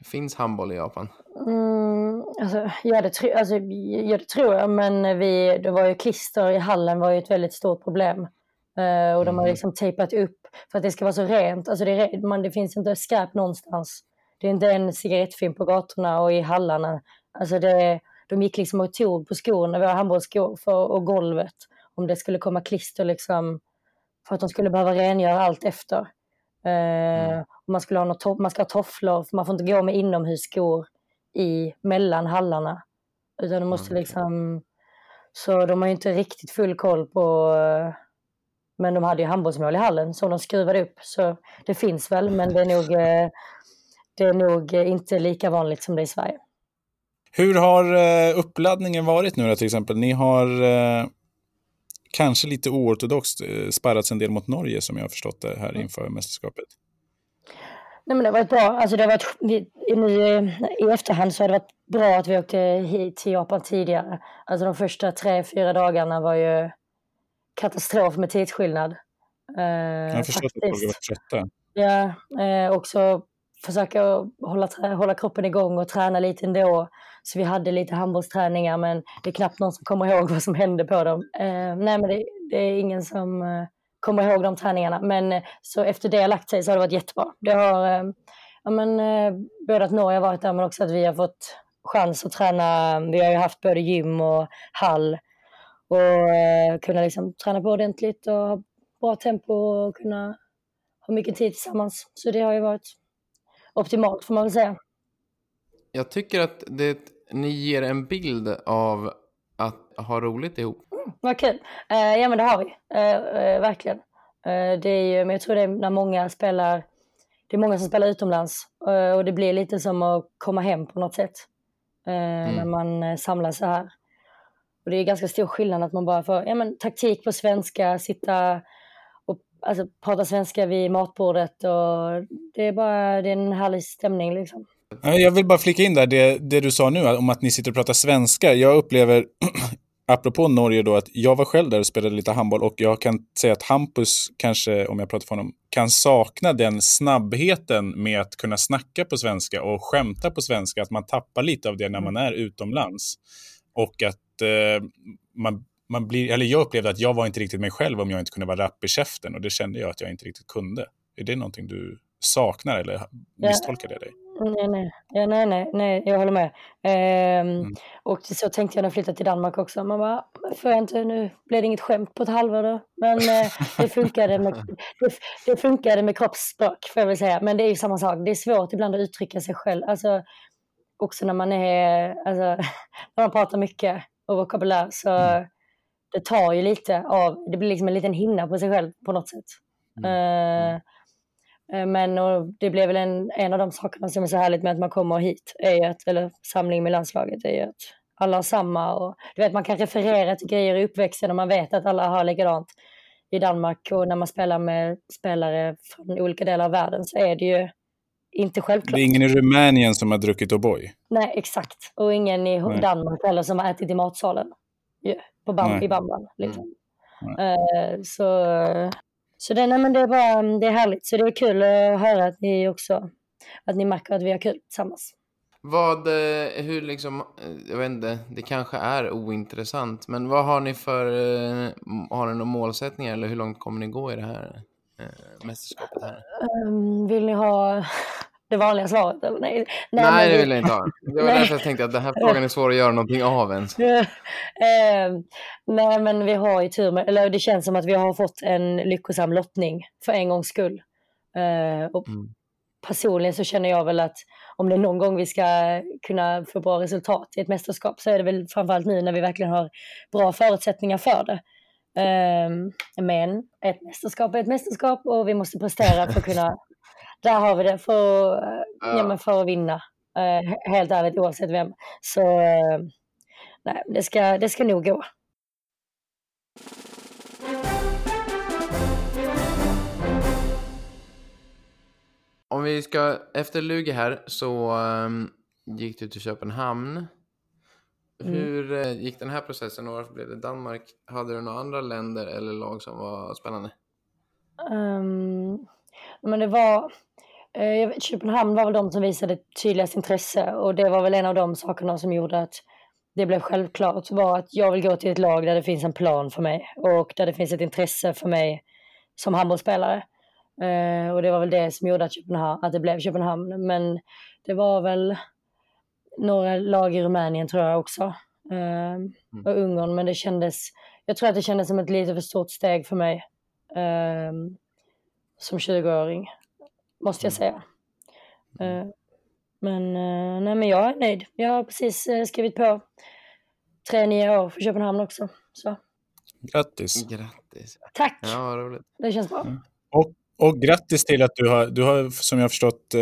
finns handboll i Japan? Mm, alltså, ja, det alltså, ja, det tror jag, men vi, det var ju klister i hallen var ju ett väldigt stort problem. Uh, och de har mm. liksom tejpat upp för att det ska vara så rent. Alltså det, man, det finns inte skräp någonstans. Det är inte en cigarettfilm på gatorna och i hallarna. Alltså det, de gick liksom och tog på skorna, våra handbollsskor för, och golvet. Om det skulle komma klister liksom, för att de skulle behöva rengöra allt efter. Uh, mm. man, skulle ha något, man ska ha tofflor, för man får inte gå med inomhusskor i mellan hallarna. Utan du måste mm. liksom Så de har ju inte riktigt full koll på men de hade ju handbollsmål i hallen som de skruvade upp. Så det finns väl, men det är nog, eh, det är nog inte lika vanligt som det är i Sverige. Hur har eh, uppladdningen varit nu då till exempel? Ni har eh, kanske lite oortodoxt sparrats en del mot Norge som jag har förstått det här mm. inför mästerskapet. Nej, men det har varit bra. Alltså det har varit, nu, I efterhand så har det varit bra att vi åkte hit till Japan tidigare. Alltså de första tre, fyra dagarna var ju katastrof med tidsskillnad. Eh, jag förstår att folk har varit trötta. Ja, eh, också försöka hålla, hålla kroppen igång och träna lite ändå. Så vi hade lite handbollsträningar men det är knappt någon som kommer ihåg (laughs) vad som hände på dem. Eh, nej men det, det, är ingen som eh, kommer ihåg de träningarna. Men eh, så efter det har lagt sig så har det varit jättebra. Det har, eh, ja men eh, både att Norge har varit där men också att vi har fått chans att träna. Vi har ju haft både gym och hall och eh, kunna liksom träna på ordentligt och ha bra tempo och kunna ha mycket tid tillsammans. Så det har ju varit optimalt får man väl säga. Jag tycker att det, ni ger en bild av att ha roligt ihop. Mm, vad kul. Eh, ja men det har vi, eh, eh verkligen. Eh, det är ju, men jag tror det är när många spelar, det är många som spelar utomlands och det blir lite som att komma hem på något sätt. Mm. När man samlas så här. Och det är ganska stor skillnad att man bara får ja, men, taktik på svenska, sitta och alltså, prata svenska vid matbordet. Och det är bara det är en härlig stämning liksom. Jag vill bara flika in där det, det du sa nu om att ni sitter och pratar svenska. Jag upplever, (clears throat) apropå Norge då, att jag var själv där och spelade lite handboll och jag kan säga att Hampus, kanske om jag pratar för honom, kan sakna den snabbheten med att kunna snacka på svenska och skämta på svenska. Att man tappar lite av det när man är utomlands. Och att eh, man, man blir, eller jag upplevde att jag var inte riktigt mig själv om jag inte kunde vara rapp i käften och det kände jag att jag inte riktigt kunde. Är det någonting du saknar eller misstolkar det dig? Nej, nej, ja, nej, nej, nej, jag håller med. Ehm, mm. Och så tänkte jag när jag flyttade till Danmark också. Man bara, jag inte, nu blev det inget skämt på ett halvår då. Men eh, det, funkade med, det, det, funkade med kroppsspråk får jag väl säga. Men det är ju samma sak. Det är svårt ibland att uttrycka sig själv. Alltså, också när man är, alltså, (laughs) när man pratar mycket och vokabulär så mm. det tar ju lite av, det blir liksom en liten hinna på sig själv på något sätt. Mm. Uh, men det blev väl en, en av de sakerna som är så härligt med att man kommer hit, är att, eller samling med landslaget, är ju att alla har samma och du vet man kan referera till grejer i uppväxten och man vet att alla har likadant i Danmark och när man spelar med spelare från olika delar av världen så är det ju inte självklart. Det är ingen i Rumänien som har druckit O'boy? Nej, exakt. Och ingen i Nej. Danmark heller som har ätit i matsalen. På bam, I Bamban. Liksom. Uh, så så det, nej, men det, är bara, det är härligt. Så det är kul att höra att ni också att ni märker att vi har kul tillsammans. Vad, eh, hur liksom, eh, jag vet inte, det kanske är ointressant, men vad har ni för, har ni några målsättningar eller hur långt kommer ni gå i det här eh, mästerskapet här? Um, vill ni ha (laughs) det vanliga svaret? Eller? Nej, nej, nej det vill jag inte ha. (laughs) Det var därför jag tänkte att den här frågan är svår att göra någonting av ens. uh, (laughs) nej, men vi har ju tur med, eller det känns som att vi har fått en lyckosam lottning för en gångs skull. Uh, och mm. Personligen så känner jag väl att om det är någon gång vi ska kunna få bra resultat i ett mästerskap så är det väl framförallt nu när vi verkligen har bra förutsättningar för det. Um, men ett mästerskap är ett mästerskap och vi måste prestera för att kunna... (laughs) där har vi det, för, ja. Men för att vinna. Uh, helt ärligt, oavsett vem. Så uh, nej, det ska, det ska nog gå. Om vi ska, efter Lugi här så um, gick du till Köpenhamn Mm. Hur eh, gick den här processen och varför blev det Danmark? Hade du några andra länder eller lag som var spännande? Um, men det var... Eh, Köpenhamn var väl de som visade tydligast intresse och det var väl en av de sakerna som gjorde att det blev självklart var att jag vill gå till ett lag där det finns en plan för mig och där det finns ett intresse för mig som handbollsspelare. Uh, och det var väl det som gjorde att, Köpenhamn, att det blev Köpenhamn. Men det var väl några lag i Rumänien tror jag också. Eh, mm. och Ungern, men det kändes, jag tror att det kändes som ett lite för stort steg för mig eh, som 20-åring, måste jag mm. säga. Eh, men, eh, nej, men jag är nöjd. Jag har precis eh, skrivit på tre nya år för Köpenhamn också. Så. Grattis. Grattis. Tack. Ja, roligt. Det känns bra. Mm. Och, och grattis till att du har, du har som jag har förstått,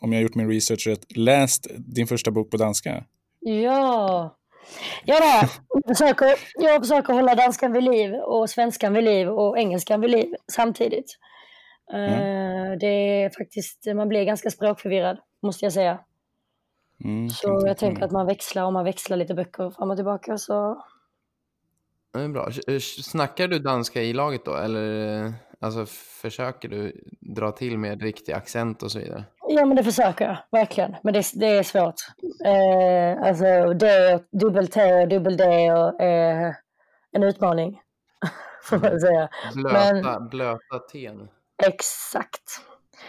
om jag har gjort min research rätt, läst din första bok på danska. Ja, ja det jag, försöker, jag försöker hålla danskan vid liv och svenskan vid liv och engelskan vid liv samtidigt. Mm. Det är faktiskt, man blir ganska språkförvirrad måste jag säga. Mm, så jag tänker att man växlar och man växlar lite böcker fram och tillbaka så. Det är bra. Snackar du danska i laget då eller alltså, försöker du dra till med riktig accent och så vidare? Ja men det försöker jag verkligen. Men det, det är svårt. Eh, alltså D, dubbel T och dubbel D är eh, en utmaning. (laughs) Får man säga. Blöta, men, blöta T'n. Exakt.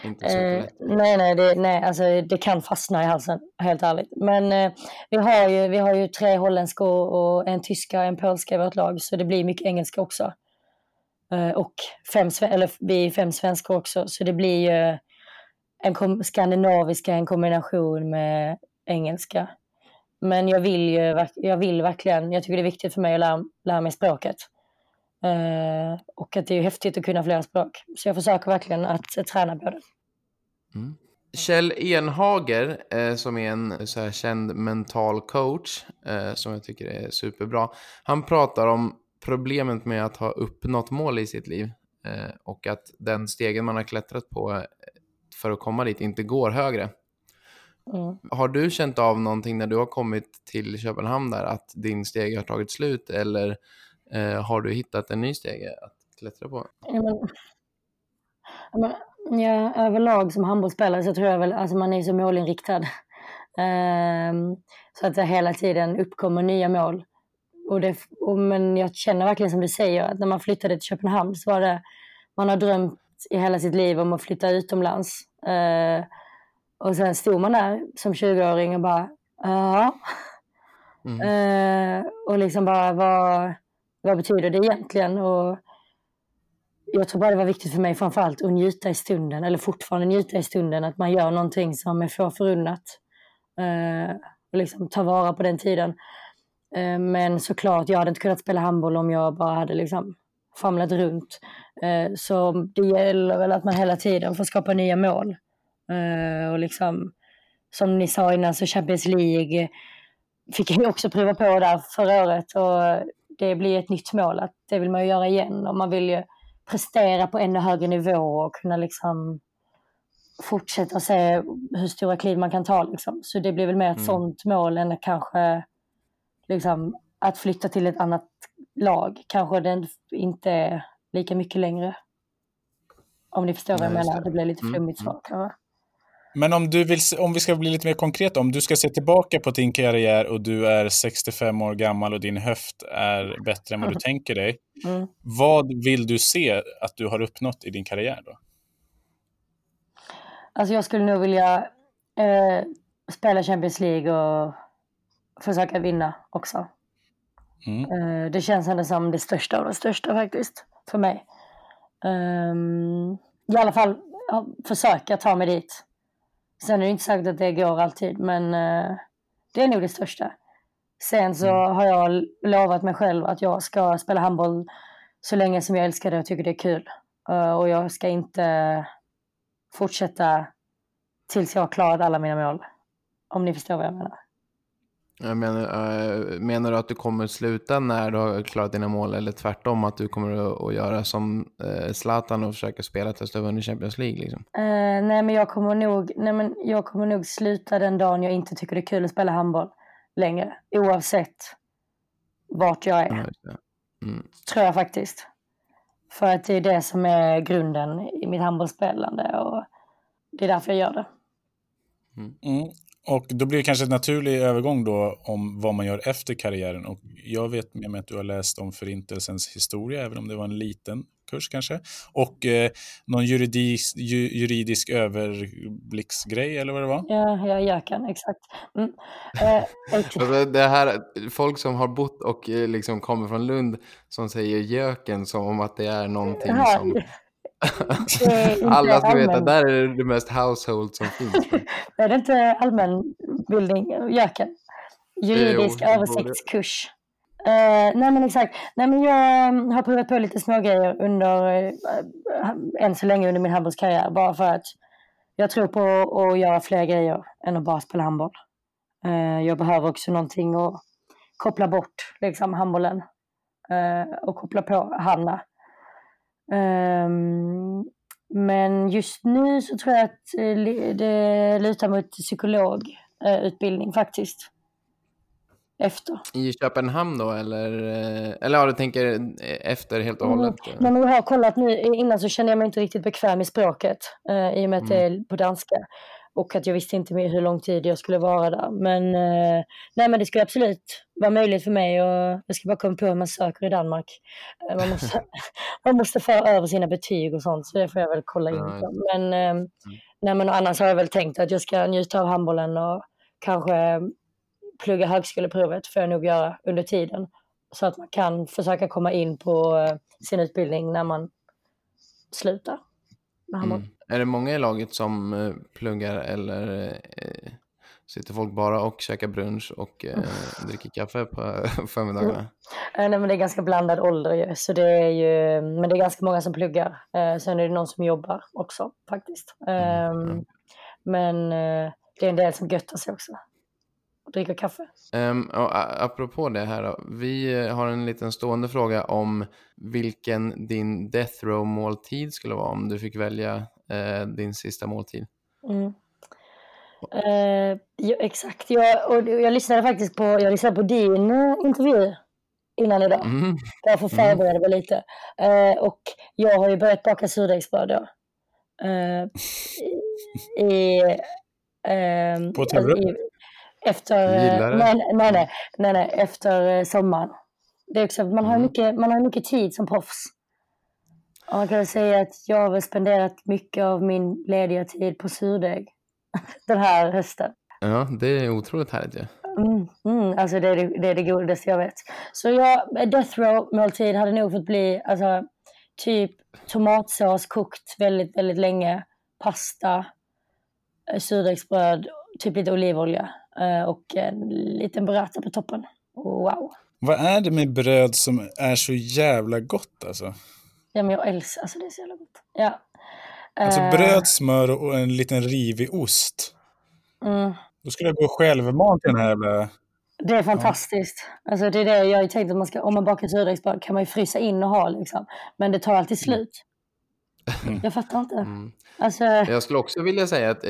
Inte eh, nej, nej, det, nej alltså, det kan fastna i halsen, helt ärligt. Men eh, vi, har ju, vi har ju tre holländskor och en tyska och en polska i vårt lag, så det blir mycket engelska också. Eh, och fem, eller, vi är fem svenskar också, så det blir ju en kom, skandinaviska en kombination med engelska. Men jag vill ju jag vill verkligen, jag tycker det är viktigt för mig att lära, lära mig språket. Uh, och att det är häftigt att kunna flera språk. Så jag försöker verkligen att träna på det. Mm. Kjell Enhager, eh, som är en så här, känd mental coach, eh, som jag tycker är superbra. Han pratar om problemet med att ha uppnått mål i sitt liv eh, och att den stegen man har klättrat på för att komma dit inte går högre. Mm. Har du känt av någonting när du har kommit till Köpenhamn där, att din steg har tagit slut eller Eh, har du hittat en ny stege att klättra på? Men, men, ja, överlag som handbollsspelare så tror jag väl, alltså man är så målinriktad. Um, så att det hela tiden uppkommer nya mål. Och det, och, men jag känner verkligen som du säger, att när man flyttade till Köpenhamn så var det, man har drömt i hela sitt liv om att flytta utomlands. Uh, och sen stod man där som 20-åring och bara, ja. Mm. Uh, och liksom bara, vad, vad betyder det egentligen? Och jag tror bara det var viktigt för mig framförallt att njuta i stunden, eller fortfarande njuta i stunden, att man gör någonting som är få förunnat. Eh, och liksom ta vara på den tiden. Eh, men såklart, jag hade inte kunnat spela handboll om jag bara hade liksom famlat runt. Eh, så det gäller väl att man hela tiden får skapa nya mål. Eh, och liksom, som ni sa innan, så Champions League fick jag också prova på där förra året. Och det blir ett nytt mål. Att det vill man ju göra igen och man vill ju prestera på ännu högre nivå och kunna liksom fortsätta se hur stora kliv man kan ta. Liksom. Så det blir väl mer ett mm. sånt mål än kanske liksom, att flytta till ett annat lag. Kanske det inte är lika mycket längre. Om ni förstår vad jag menar. Det blir lite mm, flummigt mm. svar men om, du vill, om vi ska bli lite mer konkreta, om du ska se tillbaka på din karriär och du är 65 år gammal och din höft är bättre än vad du mm. tänker dig. Mm. Vad vill du se att du har uppnått i din karriär då? Alltså jag skulle nog vilja eh, spela Champions League och försöka vinna också. Mm. Eh, det känns ändå som det största av det största faktiskt, för mig. Um, I alla fall försöka ta mig dit. Sen är det inte sagt att det går alltid, men uh, det är nog det största. Sen så mm. har jag lovat mig själv att jag ska spela handboll så länge som jag älskar det och tycker det är kul. Uh, och jag ska inte fortsätta tills jag har klarat alla mina mål. Om ni förstår vad jag menar. Jag menar, äh, menar du att du kommer sluta när du har klarat dina mål eller tvärtom att du kommer att, göra som äh, Zlatan och försöka spela tills du har vunnit Champions League? Liksom? Äh, nej, men jag kommer, nog, nej, men jag kommer nog sluta den dagen jag inte tycker det är kul att spela handboll längre. Oavsett vart jag är. Mm. Tror jag faktiskt. För att det är det som är grunden i mitt handbollsspelande och det är därför jag gör det. Mm. Och då blir det kanske en naturlig övergång då om vad man gör efter karriären. Och jag vet med mig att du har läst om Förintelsens historia, även om det var en liten kurs kanske. Och eh, någon juridisk, ju, juridisk överblicksgrej, eller vad det var? Ja, ja Jöken, exakt. Mm. Eh, (laughs) det här, folk som har bott och eh, liksom kommer från Lund som säger Jöken som om att det är någonting som (laughs) alla ska allmän... veta, där är det mest household som finns. (laughs) är det inte allmänbildning, Jöken? Juridisk översiktskurs. Uh, nej men exakt. Nej men jag um, har provat på lite smågrejer under, uh, än så länge under min handbollskarriär. Bara för att jag tror på att göra fler grejer än att bara spela handboll. Uh, jag behöver också någonting att koppla bort liksom handbollen. och koppla på Hanna. Um, men just nu så tror jag att det lutar mot psykologutbildning faktiskt efter. I Köpenhamn då eller, eh, eller ja, du tänker eh, efter helt och mm. hållet? Mm. Men jag har kollat nu, innan så kände jag mig inte riktigt bekväm i språket eh, i och med att mm. det är på danska. Och att jag visste inte hur lång tid jag skulle vara där. Men, eh, nej, men det skulle absolut vara möjligt för mig och jag ska bara komma på hur man söker i Danmark. Eh, man måste, (laughs) (laughs) man måste föra över sina betyg och sånt så det får jag väl kolla in på. Men, eh, mm. nej, men annars har jag väl tänkt att jag ska njuta av handbollen och kanske plugga högskoleprovet får jag nog göra under tiden. Så att man kan försöka komma in på eh, sin utbildning när man slutar. Mm. Är det många i laget som eh, pluggar eller eh, sitter folk bara och käkar brunch och eh, (laughs) dricker kaffe på (laughs) förmiddagarna? Mm. Nej, men det är ganska blandad ålder ju, så det är ju, men det är ganska många som pluggar. Eh, sen är det någon som jobbar också faktiskt. Mm. Um, men eh, det är en del som göttar sig också och dricka kaffe. Um, och apropå det här då, vi har en liten stående fråga om vilken din death row måltid skulle vara om du fick välja uh, din sista måltid. Mm. Uh, ja, exakt, jag, och jag lyssnade faktiskt på, jag lyssnade på din uh, intervju innan idag. Mm. För att få förbereda mig lite. Uh, och jag har ju börjat baka surdegsbröd då. Uh, i, uh, på TV? Efter, nej, nej, nej, nej, nej, efter eh, sommaren. Det är också, man, har mm. mycket, man har mycket tid som proffs. Man kan säga att jag har spenderat mycket av min lediga tid på surdeg (laughs) den här hösten. Ja, det är otroligt härligt ju. Ja. Mm, mm, alltså det är det, det är det godaste jag vet. Så jag, death row måltid hade nog fått bli alltså, typ tomatsås kokt väldigt, väldigt länge, pasta, eh, surdegsbröd, typ lite olivolja. Eh, och en liten burrata på toppen. Wow. Vad är det med bröd som är så jävla gott alltså? Ja, men jag älskar, alltså det är så jävla gott. Ja. Alltså uh, bröd, smör och en liten rivig ost. Mm. Då skulle jag gå självmant till den här jävla... Det är fantastiskt. Ja. Alltså det är det jag har tänkt att man ska, om man bakar surdegsbröd kan man ju frysa in och ha liksom. Men det tar alltid slut. Mm. Jag fattar inte. Mm. Alltså... Jag skulle också vilja säga att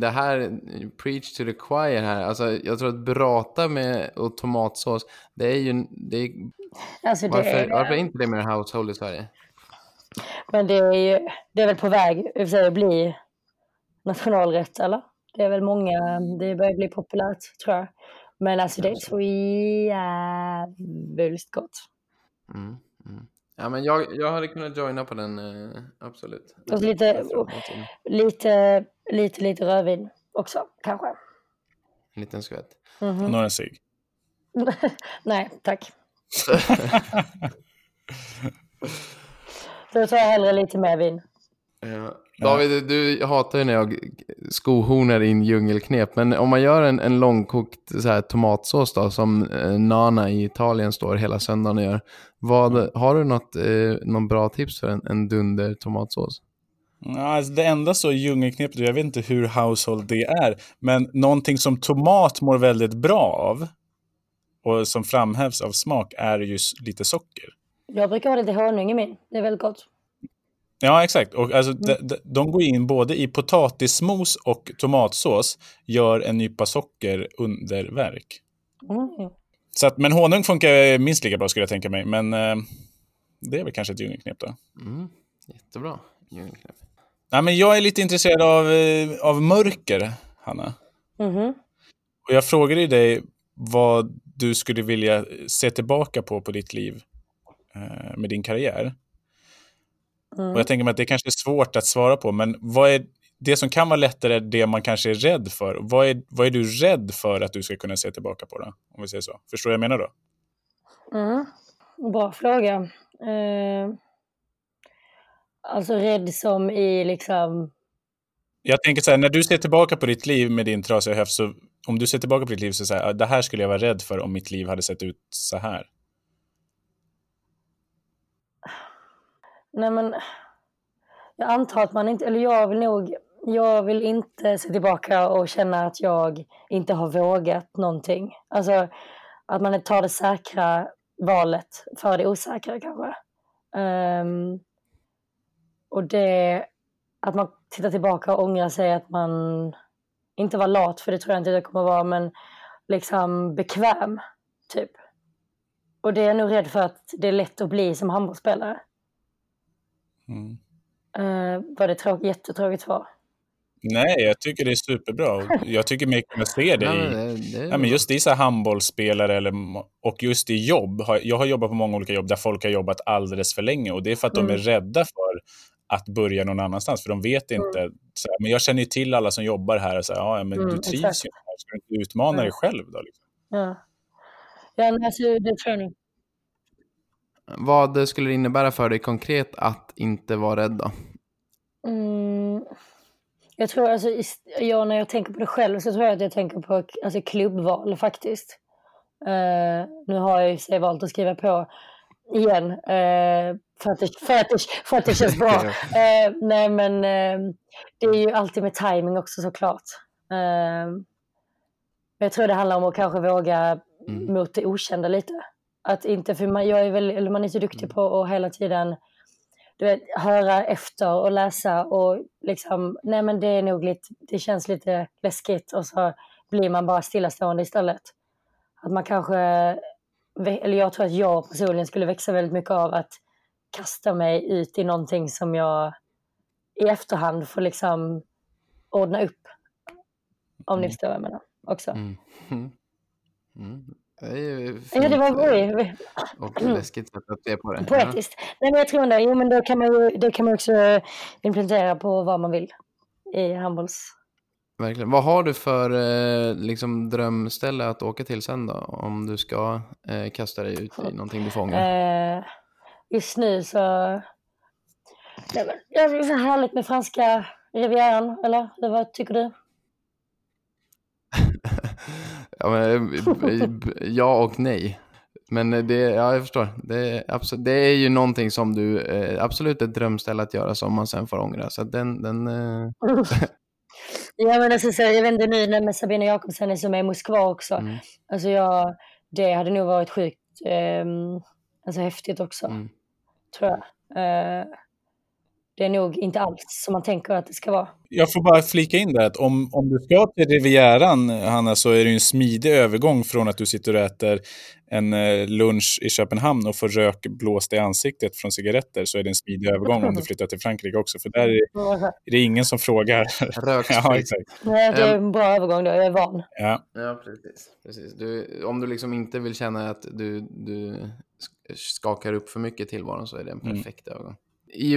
det här, preach to the choir här, alltså jag tror att burrata med och tomatsås, det är ju, det är, alltså, det varför, är... varför är inte det mer household i Sverige? Men det är ju, det är väl på väg att bli nationalrätt, eller? Det är väl många, det börjar bli populärt, tror jag. Men alltså det är så jävligt gott. Mm, mm. Ja, men jag, jag hade kunnat joina på den, eh, absolut. Och lite, lite, lite, lite rödvin också, kanske. En liten skvätt. Mm -hmm. Några cigg? (laughs) Nej, tack. (laughs) (laughs) Då tar jag hellre lite mer vin. Ja. David, du hatar ju när jag skohornar in djungelknep, men om man gör en, en långkokt så här, tomatsås då, som eh, Nana i Italien står hela söndagen och gör, vad, mm. har du något, eh, någon bra tips för en, en dunder tomatsås? Alltså det enda så djungelknepet, jag vet inte hur household det är, men någonting som tomat mår väldigt bra av och som framhävs av smak är just lite socker. Jag brukar ha lite honung i min, det är väldigt gott. Ja, exakt. Och alltså, mm. de, de, de, går in både i potatismos och tomatsås, gör en nypa socker underverk. Mm. Så att, men honung funkar minst lika bra skulle jag tänka mig. Men eh, det är väl kanske ett djungelknep då. Mm. Jättebra djungelknep. Ja, men jag är lite intresserad av, eh, av mörker, Hanna. Mm. Och jag frågade dig vad du skulle vilja se tillbaka på på ditt liv med din karriär. Mm. Och jag tänker mig att det kanske är svårt att svara på, men vad är det som kan vara lättare det man kanske är rädd för? Vad är, vad är du rädd för att du ska kunna se tillbaka på? Då, om vi säger så. Förstår du vad jag menar då? Mm. Bra fråga. Eh, alltså rädd som i liksom... Jag tänker så här, när du ser tillbaka på ditt liv med din trasiga höft, så om du ser tillbaka på ditt liv så säger det här skulle jag vara rädd för om mitt liv hade sett ut så här. Nej men jag antar att man inte, eller jag vill nog, jag vill inte se tillbaka och känna att jag inte har vågat någonting. Alltså att man tar det säkra valet för det osäkra kanske. Um, och det, att man tittar tillbaka och ångrar sig att man inte var lat, för det tror jag inte det kommer vara, men liksom bekväm, typ. Och det är jag nog rädd för att det är lätt att bli som handbollsspelare. Mm. Uh, var det tråkigt, jättetråkigt svar? Nej, jag tycker det är superbra. (laughs) Jag tycker mig kunna se det i, ja, men just i så här handbollsspelare eller, och just i jobb. Jag har jobbat på många olika jobb där folk har jobbat alldeles för länge och det är för att mm. de är rädda för att börja någon annanstans, för de vet mm. inte. Mm. Så här, men jag känner ju till alla som jobbar här och säger, ja, men mm, du trivs exakt. ju här, ska du inte utmana dig själv då? Liksom? Ja, ja alltså, det tror jag nog. Vad skulle det innebära för dig konkret att inte vara rädd då? Mm, jag tror alltså, jag, när jag tänker på det själv så tror jag att jag tänker på alltså, klubbval faktiskt. Uh, nu har jag ju valt att skriva på igen uh, för, att det, för, att det, för att det känns bra. (laughs) uh, nej men det är ju alltid med timing också såklart. jag tror det handlar om att kanske våga mm. mot det okända lite. Att inte, för man, jag är väl, eller man är så duktig mm. på att hela tiden du vet, höra efter och läsa och liksom, nej men det är nog lite, det känns lite läskigt och så blir man bara stillastående istället. Att man kanske, eller jag tror att jag personligen skulle växa väldigt mycket av att kasta mig ut i någonting som jag i efterhand får liksom ordna upp. Om ni mm. förstår vad jag menar också. Mm. (laughs) Mm. Ja, det var oj. Och läskigt sätt att se på det. Poetiskt. Ja. Nej, men jag tror det. Jo, men då kan man ju, det kan man också implementera på vad man vill i handbolls... Verkligen. Vad har du för eh, liksom, drömställe att åka till sen då? Om du ska eh, kasta dig ut i någonting du fångar. Eh, just nu så... Nej, men, det är så härligt med franska rivieran, eller vad tycker du? (laughs) Ja, men, eh, ja och nej. Men det, ja, jag förstår. Det, absolut, det är ju någonting som du, eh, absolut ett drömställe att göra som man sen får ångra. Så den, den eh... (laughs) ja, men alltså, så, jag vet inte nu när Sabina Jakobsen är med i Moskva också. Mm. Alltså jag, det hade nog varit sjukt, eh, alltså häftigt också. Mm. Tror jag. Eh, det är nog inte alls som man tänker att det ska vara. Jag får bara flika in där att om, om du ska till Rivieran, Hanna, så är det en smidig övergång från att du sitter och äter en eh, lunch i Köpenhamn och får rök blåst i ansiktet från cigaretter så är det en smidig övergång om du flyttar till Frankrike också. För där är, är det ingen som frågar. (laughs) ja, exakt. Nej, det är en bra övergång då. Jag är van. Ja, ja precis. precis. Du, om du liksom inte vill känna att du, du skakar upp för mycket tillvaron så är det en mm. perfekt mm. övergång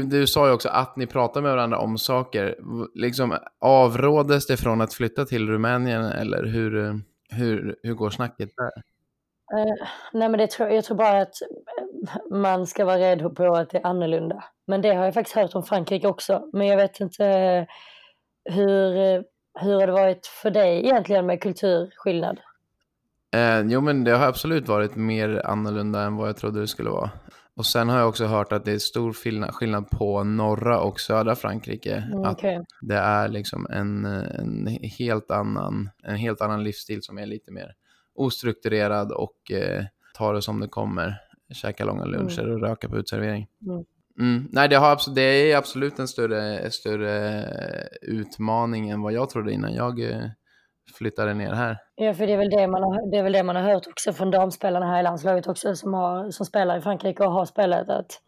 du sa ju också att ni pratar med varandra om saker. Liksom, avrådes det från att flytta till Rumänien eller hur, hur, hur går snacket där? Uh, nej men det tror, jag tror bara att man ska vara rädd på att det är annorlunda. Men det har jag faktiskt hört om Frankrike också. Men jag vet inte hur, hur har det varit för dig egentligen med kulturskillnad? Eh, jo men det har absolut varit mer annorlunda än vad jag trodde det skulle vara. Och sen har jag också hört att det är stor skillnad, på norra och södra Frankrike. Mm, okay. Att det är liksom en, en, helt annan, en helt annan livsstil som är lite mer ostrukturerad och eh, tar det som det kommer. Käka långa mm. luncher mm. och röka på utservering. Mm. Mm. Nej, det, har, det är absolut en större, större utmaning än vad jag trodde innan jag eh, flyttade ner här. Ja, för det är väl det man har, det är väl det man har hört också från damspelarna här i landslaget också som, har, som spelar i Frankrike och har spelat. Att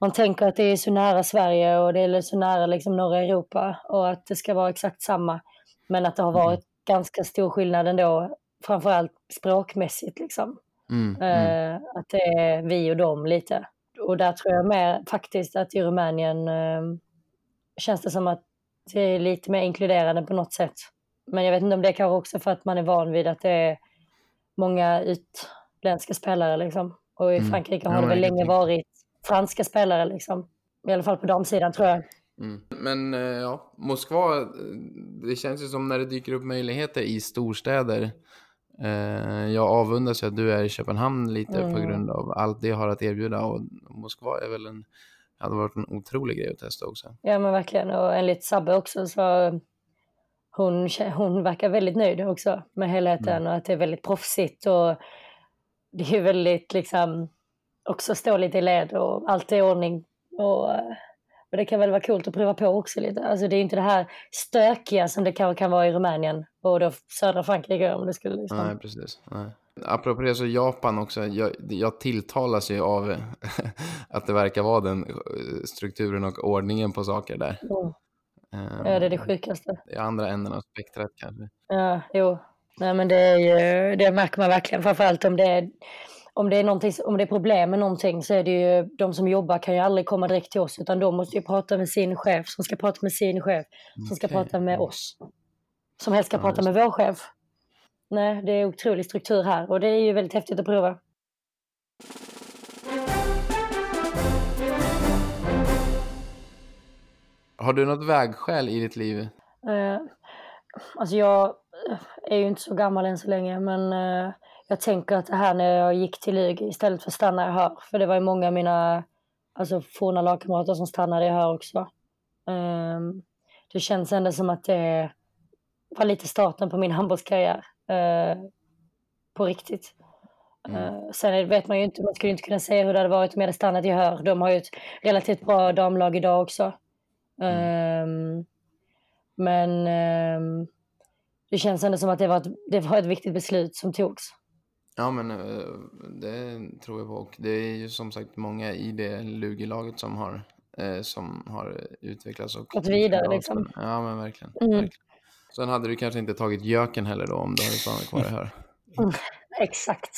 man tänker att det är så nära Sverige och det är så nära liksom norra Europa och att det ska vara exakt samma. Men att det har varit mm. ganska stor skillnad ändå, framförallt språkmässigt. Liksom. Mm, mm. Uh, att det är vi och dem lite. Och där tror jag mer faktiskt att i Rumänien uh, känns det som att det är lite mer inkluderande på något sätt. Men jag vet inte om det är kanske också för att man är van vid att det är många utländska spelare liksom. Och i mm. Frankrike har det väl länge varit franska spelare liksom. I alla fall på damsidan tror jag. Mm. Men eh, ja, Moskva, eh, det känns ju som när det dyker upp möjligheter i storstäder. Eh, jag avundas ju att du är i Köpenhamn lite mm. på grund av allt det har att erbjuda och Moskva är väl en hade varit en otrolig grej att testa också. Ja men verkligen och enligt Sabbe också så hon, hon verkar väldigt nöjd också med helheten mm. och att det är väldigt proffsigt och det är väldigt liksom också stå lite i led och allt är i ordning och, och det kan väl vara coolt att prova på också lite. Alltså det är inte det här stökiga som det kan, kan vara i Rumänien och då södra Frankrike om det skulle liksom. Nej precis. Nej. Apropå det så Japan också, jag, jag tilltalas ju av (laughs) att det verkar vara den strukturen och ordningen på saker där. Mm. Um, ja, det är det sjukaste. I andra änden av spektrat kanske. Ja, jo. Nej, men det, är ju, det märker man verkligen, framförallt om det är om det, är om det är problem med någonting så är det ju de som jobbar kan ju aldrig komma direkt till oss utan de måste ju prata med sin chef som ska prata med sin chef som ska okay. prata med oss. Som helst ska ja, prata med vår chef. Nej, det är otrolig struktur här och det är ju väldigt häftigt att prova. Har du något vägskäl i ditt liv? Uh, alltså jag är ju inte så gammal än så länge men uh, jag tänker att det här när jag gick till LUG istället för att stanna i Hör, för det var ju många av mina alltså, forna lagkamrater som stannade i Hör också. Um, det känns ändå som att det var lite starten på min (laughs) handbollskarriär. Uh, på riktigt. Mm. Uh, sen vet man ju inte, man skulle inte kunna säga hur det hade varit om jag hade stannat i Hör. De har ju ett relativt bra damlag idag också. Mm. Um, men um, det känns ändå som att det var, ett, det var ett viktigt beslut som togs. Ja, men eh, det tror jag på. Och det är ju som sagt många i det Lugi-laget som har, eh, som har utvecklats. Och gått vidare liksom. Ja, men verkligen, mm. verkligen. Sen hade du kanske inte tagit göken heller då om du hade stannat kvar här. Mm, (laughs) exakt.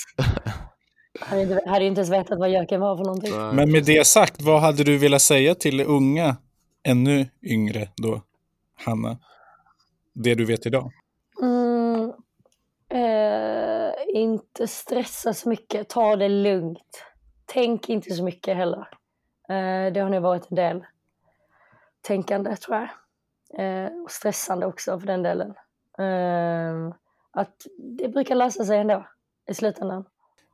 hade, inte, hade inte ens vetat vad göken var för någonting. Men med det sagt, vad hade du velat säga till unga, ännu yngre då, Hanna? Det du vet idag? Mm, Eh, inte stressa så mycket, ta det lugnt. Tänk inte så mycket heller. Eh, det har nog varit en del tänkande tror jag. Eh, och stressande också för den delen. Eh, att det brukar lösa sig ändå i slutändan.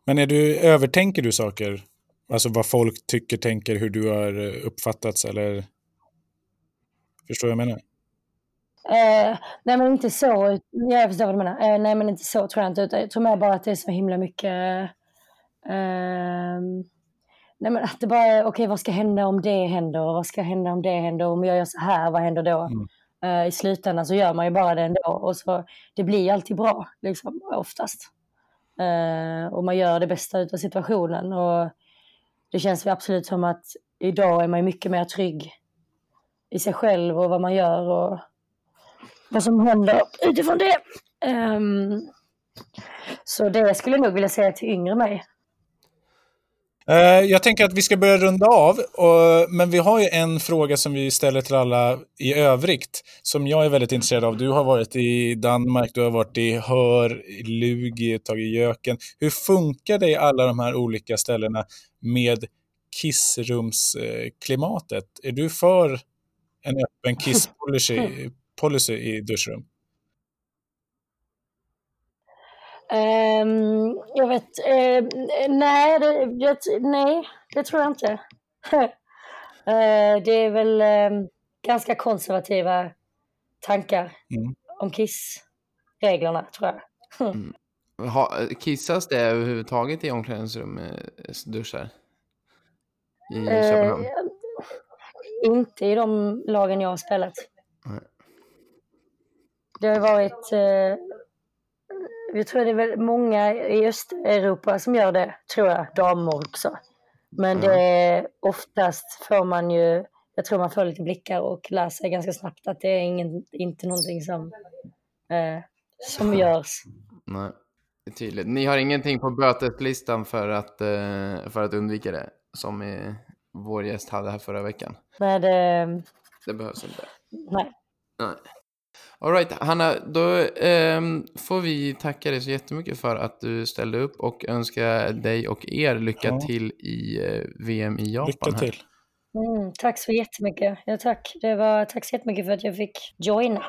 Men är du, övertänker du saker? Alltså vad folk tycker, tänker, hur du har uppfattats eller? Förstår jag vad jag menar? Eh, nej men inte så, jag förstår vad du menar. Eh, nej men inte så tror jag inte, utan jag tror mer bara att det är så himla mycket eh, Nej men att det bara är, okej okay, vad ska hända om det händer och vad ska hända om det händer om jag gör så här, vad händer då? Mm. Uh, I slutändan så gör man ju bara det ändå och så det blir alltid bra, liksom, oftast. Uh, och man gör det bästa av situationen och det känns ju absolut som att idag är man mycket mer trygg i sig själv och vad man gör och vad som händer utifrån det. Um, så det skulle jag nog vilja säga till yngre mig. Uh, jag tänker att vi ska börja runda av, men vi har ju en fråga som vi ställer till alla i övrigt, som jag är väldigt intresserad av. Du har varit i Danmark, du har varit i Hör, i Lugi, tagit Jöken. Hur funkar det i alla de här olika ställena med kissrumsklimatet? Är du för en öppen kisspolicy (laughs) policy i duschrum? Um, jag vet, uh, nej, det, jag, nej, det tror jag inte. uh, (laughs) det är väl uh, ganska konservativa tankar mm. om kissreglerna, tror jag. (laughs) mm. ha, kissas det överhuvudtaget i omklädningsrum, duschar? I Köpenhamn? Inte i de lagen jag har spelat. Det har varit, eh, jag tror det är väl många i Östeuropa som gör det, tror jag, damer också. Men det är, oftast får man ju, jag tror man får lite blickar och lär sig ganska snabbt att det är ingen, inte någonting som, eh, som görs. Nej, det är tydligt. Ni har ingenting på böteslistan för att, eh, för att undvika det, som i, vår gäst hade här förra veckan? Nej, det... Det behövs inte. Nej. Nej. Alright, Hanna, då eh, får vi tacka dig så jättemycket för att du ställde upp och önska dig och er lycka ja. till i eh, VM i Japan. Lycka till. Mm, tack så jättemycket. Ja, tack. Det var, tack så jättemycket för att jag fick joina.